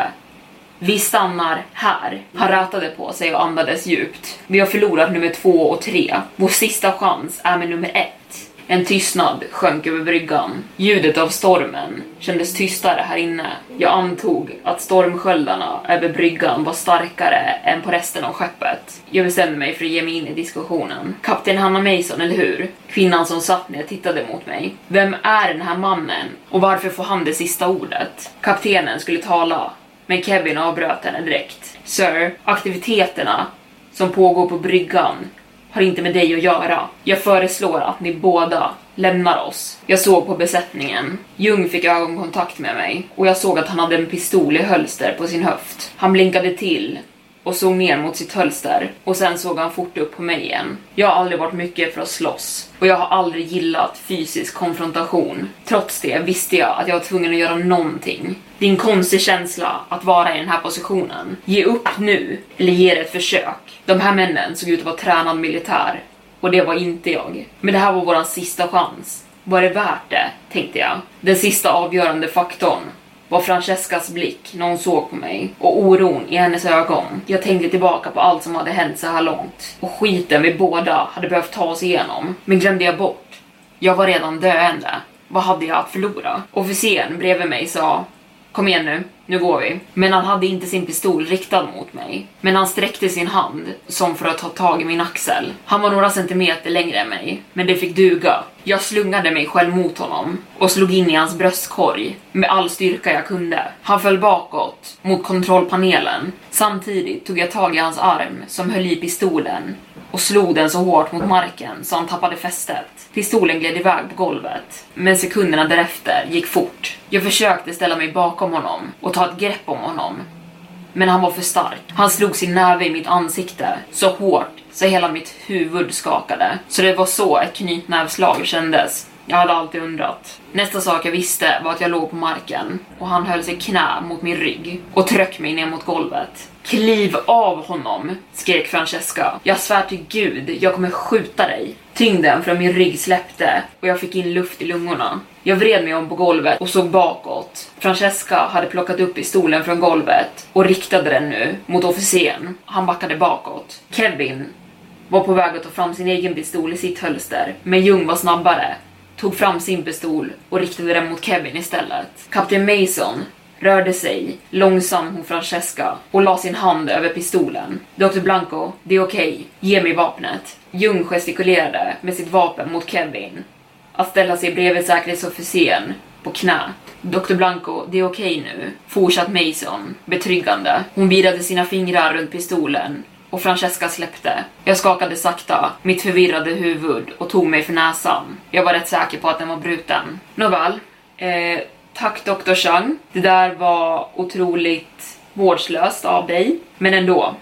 Vi stannar här. Han rätade på sig och andades djupt. Vi har förlorat nummer två och tre. Vår sista chans är med nummer ett. En tystnad sjönk över bryggan. Ljudet av stormen kändes tystare här inne. Jag antog att stormsköldarna över bryggan var starkare än på resten av skeppet. Jag bestämde mig för att ge mig in i diskussionen. Kapten Hanna Mason, eller hur? Kvinnan som satt ner tittade mot mig. Vem är den här mannen? Och varför får han det sista ordet? Kaptenen skulle tala, men Kevin avbröt henne direkt. Sir, aktiviteterna som pågår på bryggan har inte med dig att göra. Jag föreslår att ni båda lämnar oss. Jag såg på besättningen. Jung fick ögonkontakt med mig och jag såg att han hade en pistol i hölster på sin höft. Han blinkade till och såg ner mot sitt hölster och sen såg han fort upp på mig igen. Jag har aldrig varit mycket för att slåss och jag har aldrig gillat fysisk konfrontation. Trots det visste jag att jag var tvungen att göra någonting. Det är en konstig känsla att vara i den här positionen. Ge upp nu, eller ge det ett försök. De här männen såg ut att vara tränad militär och det var inte jag. Men det här var våran sista chans. Var det värt det? tänkte jag. Den sista avgörande faktorn var Francescas blick när hon såg på mig och oron i hennes ögon. Jag tänkte tillbaka på allt som hade hänt så här långt och skiten vi båda hade behövt ta oss igenom. Men glömde jag bort. Jag var redan döende. Vad hade jag att förlora? Officeren bredvid mig sa Kom igen nu, nu går vi. Men han hade inte sin pistol riktad mot mig. Men han sträckte sin hand som för att ta tag i min axel. Han var några centimeter längre än mig, men det fick duga. Jag slungade mig själv mot honom och slog in i hans bröstkorg med all styrka jag kunde. Han föll bakåt mot kontrollpanelen. Samtidigt tog jag tag i hans arm som höll i pistolen och slog den så hårt mot marken så han tappade fästet. Pistolen gled iväg på golvet, men sekunderna därefter gick fort. Jag försökte ställa mig bakom honom och ta ett grepp om honom, men han var för stark. Han slog sin näve i mitt ansikte så hårt så hela mitt huvud skakade. Så det var så ett knytnävslag kändes. Jag hade alltid undrat. Nästa sak jag visste var att jag låg på marken och han höll sig knä mot min rygg och tryckte mig ner mot golvet. Kliv av honom, skrek Francesca. Jag svär till gud, jag kommer skjuta dig. Tyngden från min rygg släppte och jag fick in luft i lungorna. Jag vred mig om på golvet och såg bakåt. Francesca hade plockat upp pistolen från golvet och riktade den nu mot officeren. Han backade bakåt. Kevin var på väg att ta fram sin egen pistol i sitt hölster, men Jung var snabbare tog fram sin pistol och riktade den mot Kevin istället. Kapten Mason rörde sig långsamt mot Francesca och la sin hand över pistolen. Dr. Blanco, det är okej, okay. ge mig vapnet. Jung gestikulerade med sitt vapen mot Kevin. Att ställa sig bredvid säkerhetsofficeren på knä. Dr. Blanco, det är okej okay nu. Fortsatt Mason, betryggande. Hon virade sina fingrar runt pistolen och Francesca släppte. Jag skakade sakta, mitt förvirrade huvud och tog mig för näsan. Jag var rätt säker på att den var bruten. Nåväl, eh, tack Dr. Chang. Det där var otroligt vårdslöst av dig, men ändå.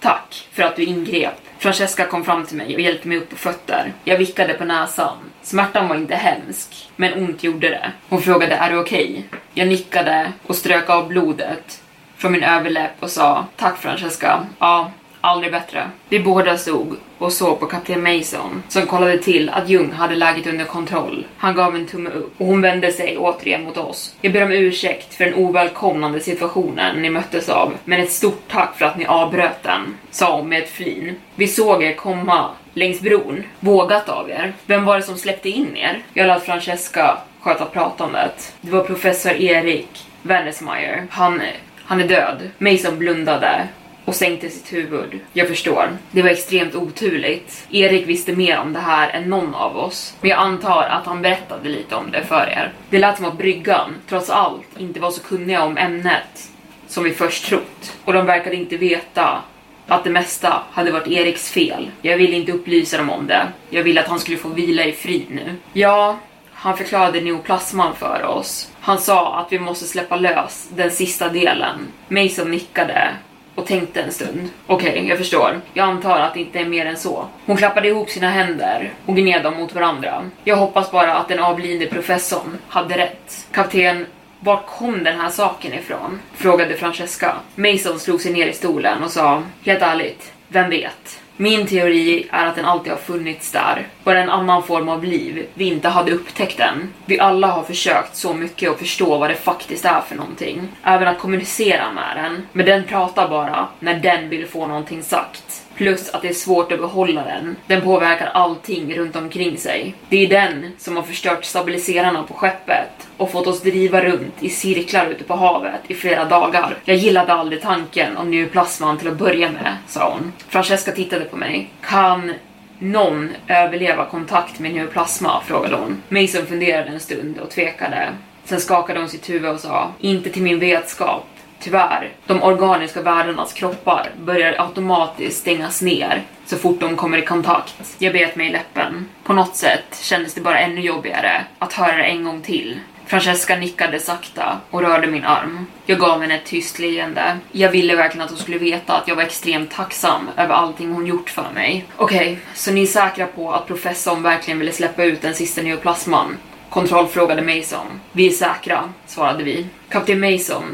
Tack för att du ingrep. Francesca kom fram till mig och hjälpte mig upp på fötter. Jag vickade på näsan. Smärtan var inte hemsk, men ont gjorde det. Hon frågade är du okej? Okay? Jag nickade och strök av blodet från min överläpp och sa tack Francesca. Ja, aldrig bättre. Vi båda stod och såg på kapten Mason som kollade till att Jung hade läget under kontroll. Han gav en tumme upp och hon vände sig återigen mot oss. Jag ber om ursäkt för den ovälkomnande situationen ni möttes av, men ett stort tack för att ni avbröt den, sa hon med ett flin. Vi såg er komma längs bron. Vågat av er. Vem var det som släppte in er? Jag lät Francesca sköta pratandet. Det var professor Erik Wennesmeyer. Han han är död. Mason blundade och sänkte sitt huvud. Jag förstår. Det var extremt oturligt. Erik visste mer om det här än någon av oss. Men jag antar att han berättade lite om det för er. Det lät som att bryggan, trots allt, inte var så kunniga om ämnet som vi först trott. Och de verkade inte veta att det mesta hade varit Eriks fel. Jag ville inte upplysa dem om det. Jag ville att han skulle få vila i frid nu. Ja, han förklarade neoplasman för oss. Han sa att vi måste släppa lös den sista delen. Mason nickade och tänkte en stund. Okej, okay, jag förstår. Jag antar att det inte är mer än så. Hon klappade ihop sina händer och gned dem mot varandra. Jag hoppas bara att den avlidne professorn hade rätt. Kapten, var kom den här saken ifrån? Frågade Francesca. Mason slog sig ner i stolen och sa, helt ärligt, vem vet? Min teori är att den alltid har funnits där, bara en annan form av liv vi inte hade upptäckt än. Vi alla har försökt så mycket att förstå vad det faktiskt är för någonting, även att kommunicera med den, men den pratar bara när den vill få någonting sagt. Plus att det är svårt att behålla den. Den påverkar allting runt omkring sig. Det är den som har förstört stabiliserarna på skeppet och fått oss driva runt i cirklar ute på havet i flera dagar. Jag gillade aldrig tanken om neoplasman till att börja med, sa hon. Francesca tittade på mig. Kan någon överleva kontakt med neoplasma? frågade hon. Mason funderade en stund och tvekade. Sen skakade hon sitt huvud och sa, inte till min vetskap. Tyvärr, de organiska världarnas kroppar börjar automatiskt stängas ner så fort de kommer i kontakt. Jag bet mig i läppen. På något sätt kändes det bara ännu jobbigare att höra det en gång till. Francesca nickade sakta och rörde min arm. Jag gav henne ett tyst leende. Jag ville verkligen att hon skulle veta att jag var extremt tacksam över allting hon gjort för mig. Okej, okay, så ni är säkra på att professorn verkligen ville släppa ut den sista neoplasman? Kontrollfrågade Mason. Vi är säkra, svarade vi. Kapten Mason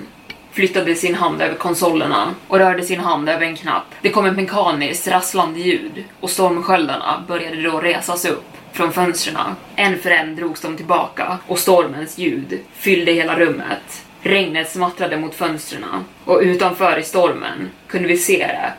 flyttade sin hand över konsolerna och rörde sin hand över en knapp. Det kom ett mekaniskt rasslande ljud och stormsköldarna började då resas upp från fönstren. En för en drogs de tillbaka och stormens ljud fyllde hela rummet. Regnet smattrade mot fönstren och utanför i stormen kunde vi se det.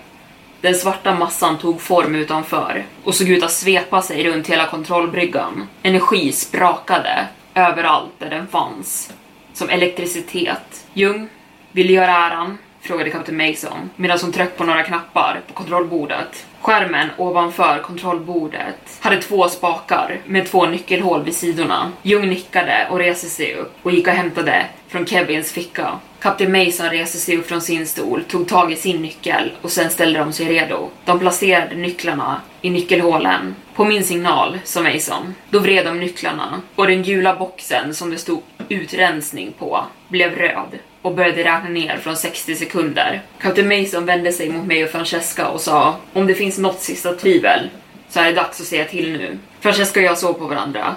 Den svarta massan tog form utanför och såg ut att svepa sig runt hela kontrollbryggan. Energi sprakade överallt där den fanns. Som elektricitet. Jung, vill du göra äran? frågade kapten Mason medan hon tryckte på några knappar på kontrollbordet. Skärmen ovanför kontrollbordet hade två spakar med två nyckelhål vid sidorna. Jung nickade och reste sig upp och gick och hämtade från Kevins ficka. Kapten Mason reste sig upp från sin stol, tog tag i sin nyckel och sen ställde de sig redo. De placerade nycklarna i nyckelhålen. På min signal, sa Mason. Då vred de nycklarna och den gula boxen som det stod utrensning på blev röd och började räkna ner från 60 sekunder. Kapten Mason vände sig mot mig och Francesca och sa om det finns något sista tvivel så är det dags att säga till nu. Francesca och jag såg på varandra,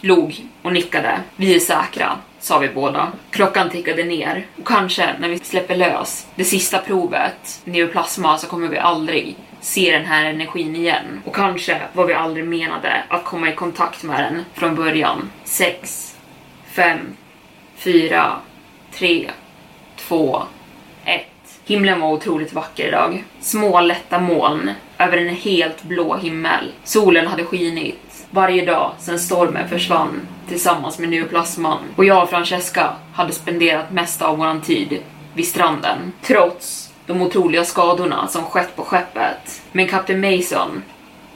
log och nickade. Vi är säkra, sa vi båda. Klockan tickade ner och kanske när vi släpper lös det sista provet, neoplasma, så kommer vi aldrig se den här energin igen. Och kanske var vi aldrig menade att komma i kontakt med den från början. 6, 5, 4, 3, två, ett. Himlen var otroligt vacker idag. Små lätta moln över en helt blå himmel. Solen hade skinit varje dag sedan stormen försvann tillsammans med neoplasman och jag och Francesca hade spenderat mest av våran tid vid stranden. Trots de otroliga skadorna som skett på skeppet. Men kapten Mason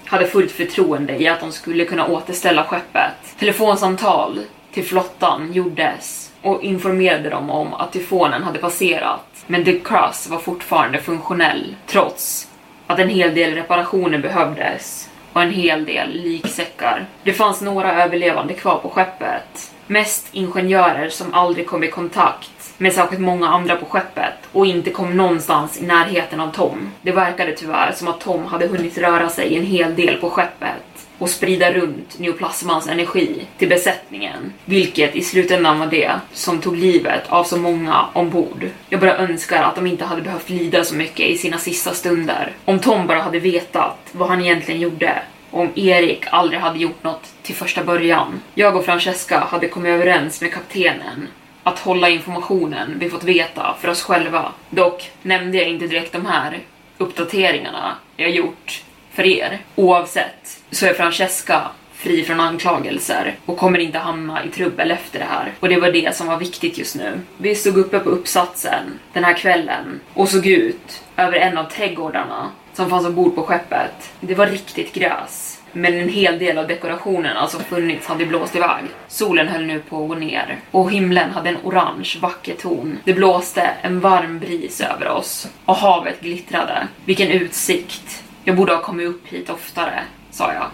hade fullt förtroende i att de skulle kunna återställa skeppet. Telefonsamtal till flottan gjordes och informerade dem om att tyfonen hade passerat. Men The Cross var fortfarande funktionell trots att en hel del reparationer behövdes och en hel del liksäckar. Det fanns några överlevande kvar på skeppet. Mest ingenjörer som aldrig kom i kontakt med särskilt många andra på skeppet och inte kom någonstans i närheten av Tom. Det verkade tyvärr som att Tom hade hunnit röra sig en hel del på skeppet och sprida runt neoplasmans energi till besättningen, vilket i slutändan var det som tog livet av så många ombord. Jag bara önskar att de inte hade behövt lida så mycket i sina sista stunder. Om Tom bara hade vetat vad han egentligen gjorde och om Erik aldrig hade gjort något till första början. Jag och Francesca hade kommit överens med kaptenen att hålla informationen vi fått veta för oss själva. Dock nämnde jag inte direkt de här uppdateringarna jag gjort för er. Oavsett så är Francesca fri från anklagelser och kommer inte hamna i trubbel efter det här. Och det var det som var viktigt just nu. Vi stod uppe på uppsatsen den här kvällen och såg ut över en av trädgårdarna som fanns ombord på skeppet. Det var riktigt gräs. Men en hel del av dekorationerna som funnits hade blåst iväg. Solen höll nu på att gå ner och himlen hade en orange vacker ton. Det blåste en varm bris över oss och havet glittrade. Vilken utsikt! Jag borde ha kommit upp hit oftare, sa jag.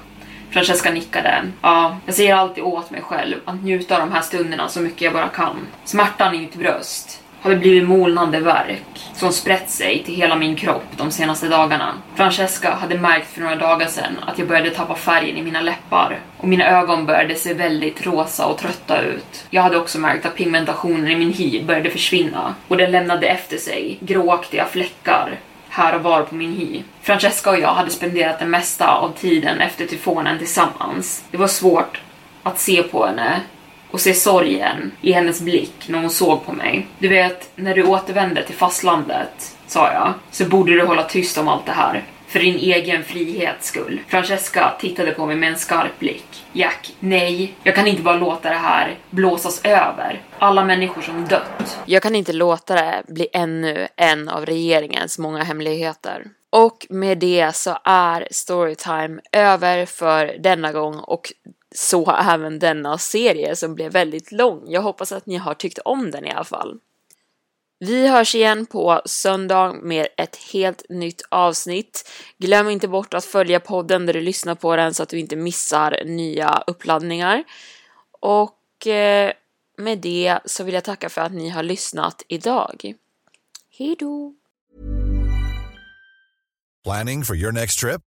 Francesca nickade. Ja, jag säger alltid åt mig själv att njuta av de här stunderna så mycket jag bara kan. Smärtan i mitt bröst hade blivit molnande verk som sprätt sig till hela min kropp de senaste dagarna. Francesca hade märkt för några dagar sedan att jag började tappa färgen i mina läppar och mina ögon började se väldigt rosa och trötta ut. Jag hade också märkt att pigmentationen i min hy började försvinna och den lämnade efter sig gråaktiga fläckar här och var på min hy. Francesca och jag hade spenderat det mesta av tiden efter tyfonen tillsammans. Det var svårt att se på henne och se sorgen i hennes blick när hon såg på mig. Du vet, när du återvänder till fastlandet, sa jag, så borde du hålla tyst om allt det här. För din egen frihets skull. Francesca tittade på mig med en skarp blick. Jack, nej, jag kan inte bara låta det här blåsas över. Alla människor som dött. Jag kan inte låta det bli ännu en av regeringens många hemligheter. Och med det så är Storytime över för denna gång och så även denna serie som blev väldigt lång. Jag hoppas att ni har tyckt om den i alla fall. Vi hörs igen på söndag med ett helt nytt avsnitt. Glöm inte bort att följa podden där du lyssnar på den så att du inte missar nya uppladdningar. Och eh, med det så vill jag tacka för att ni har lyssnat idag. Hej då! Planning for your next trip?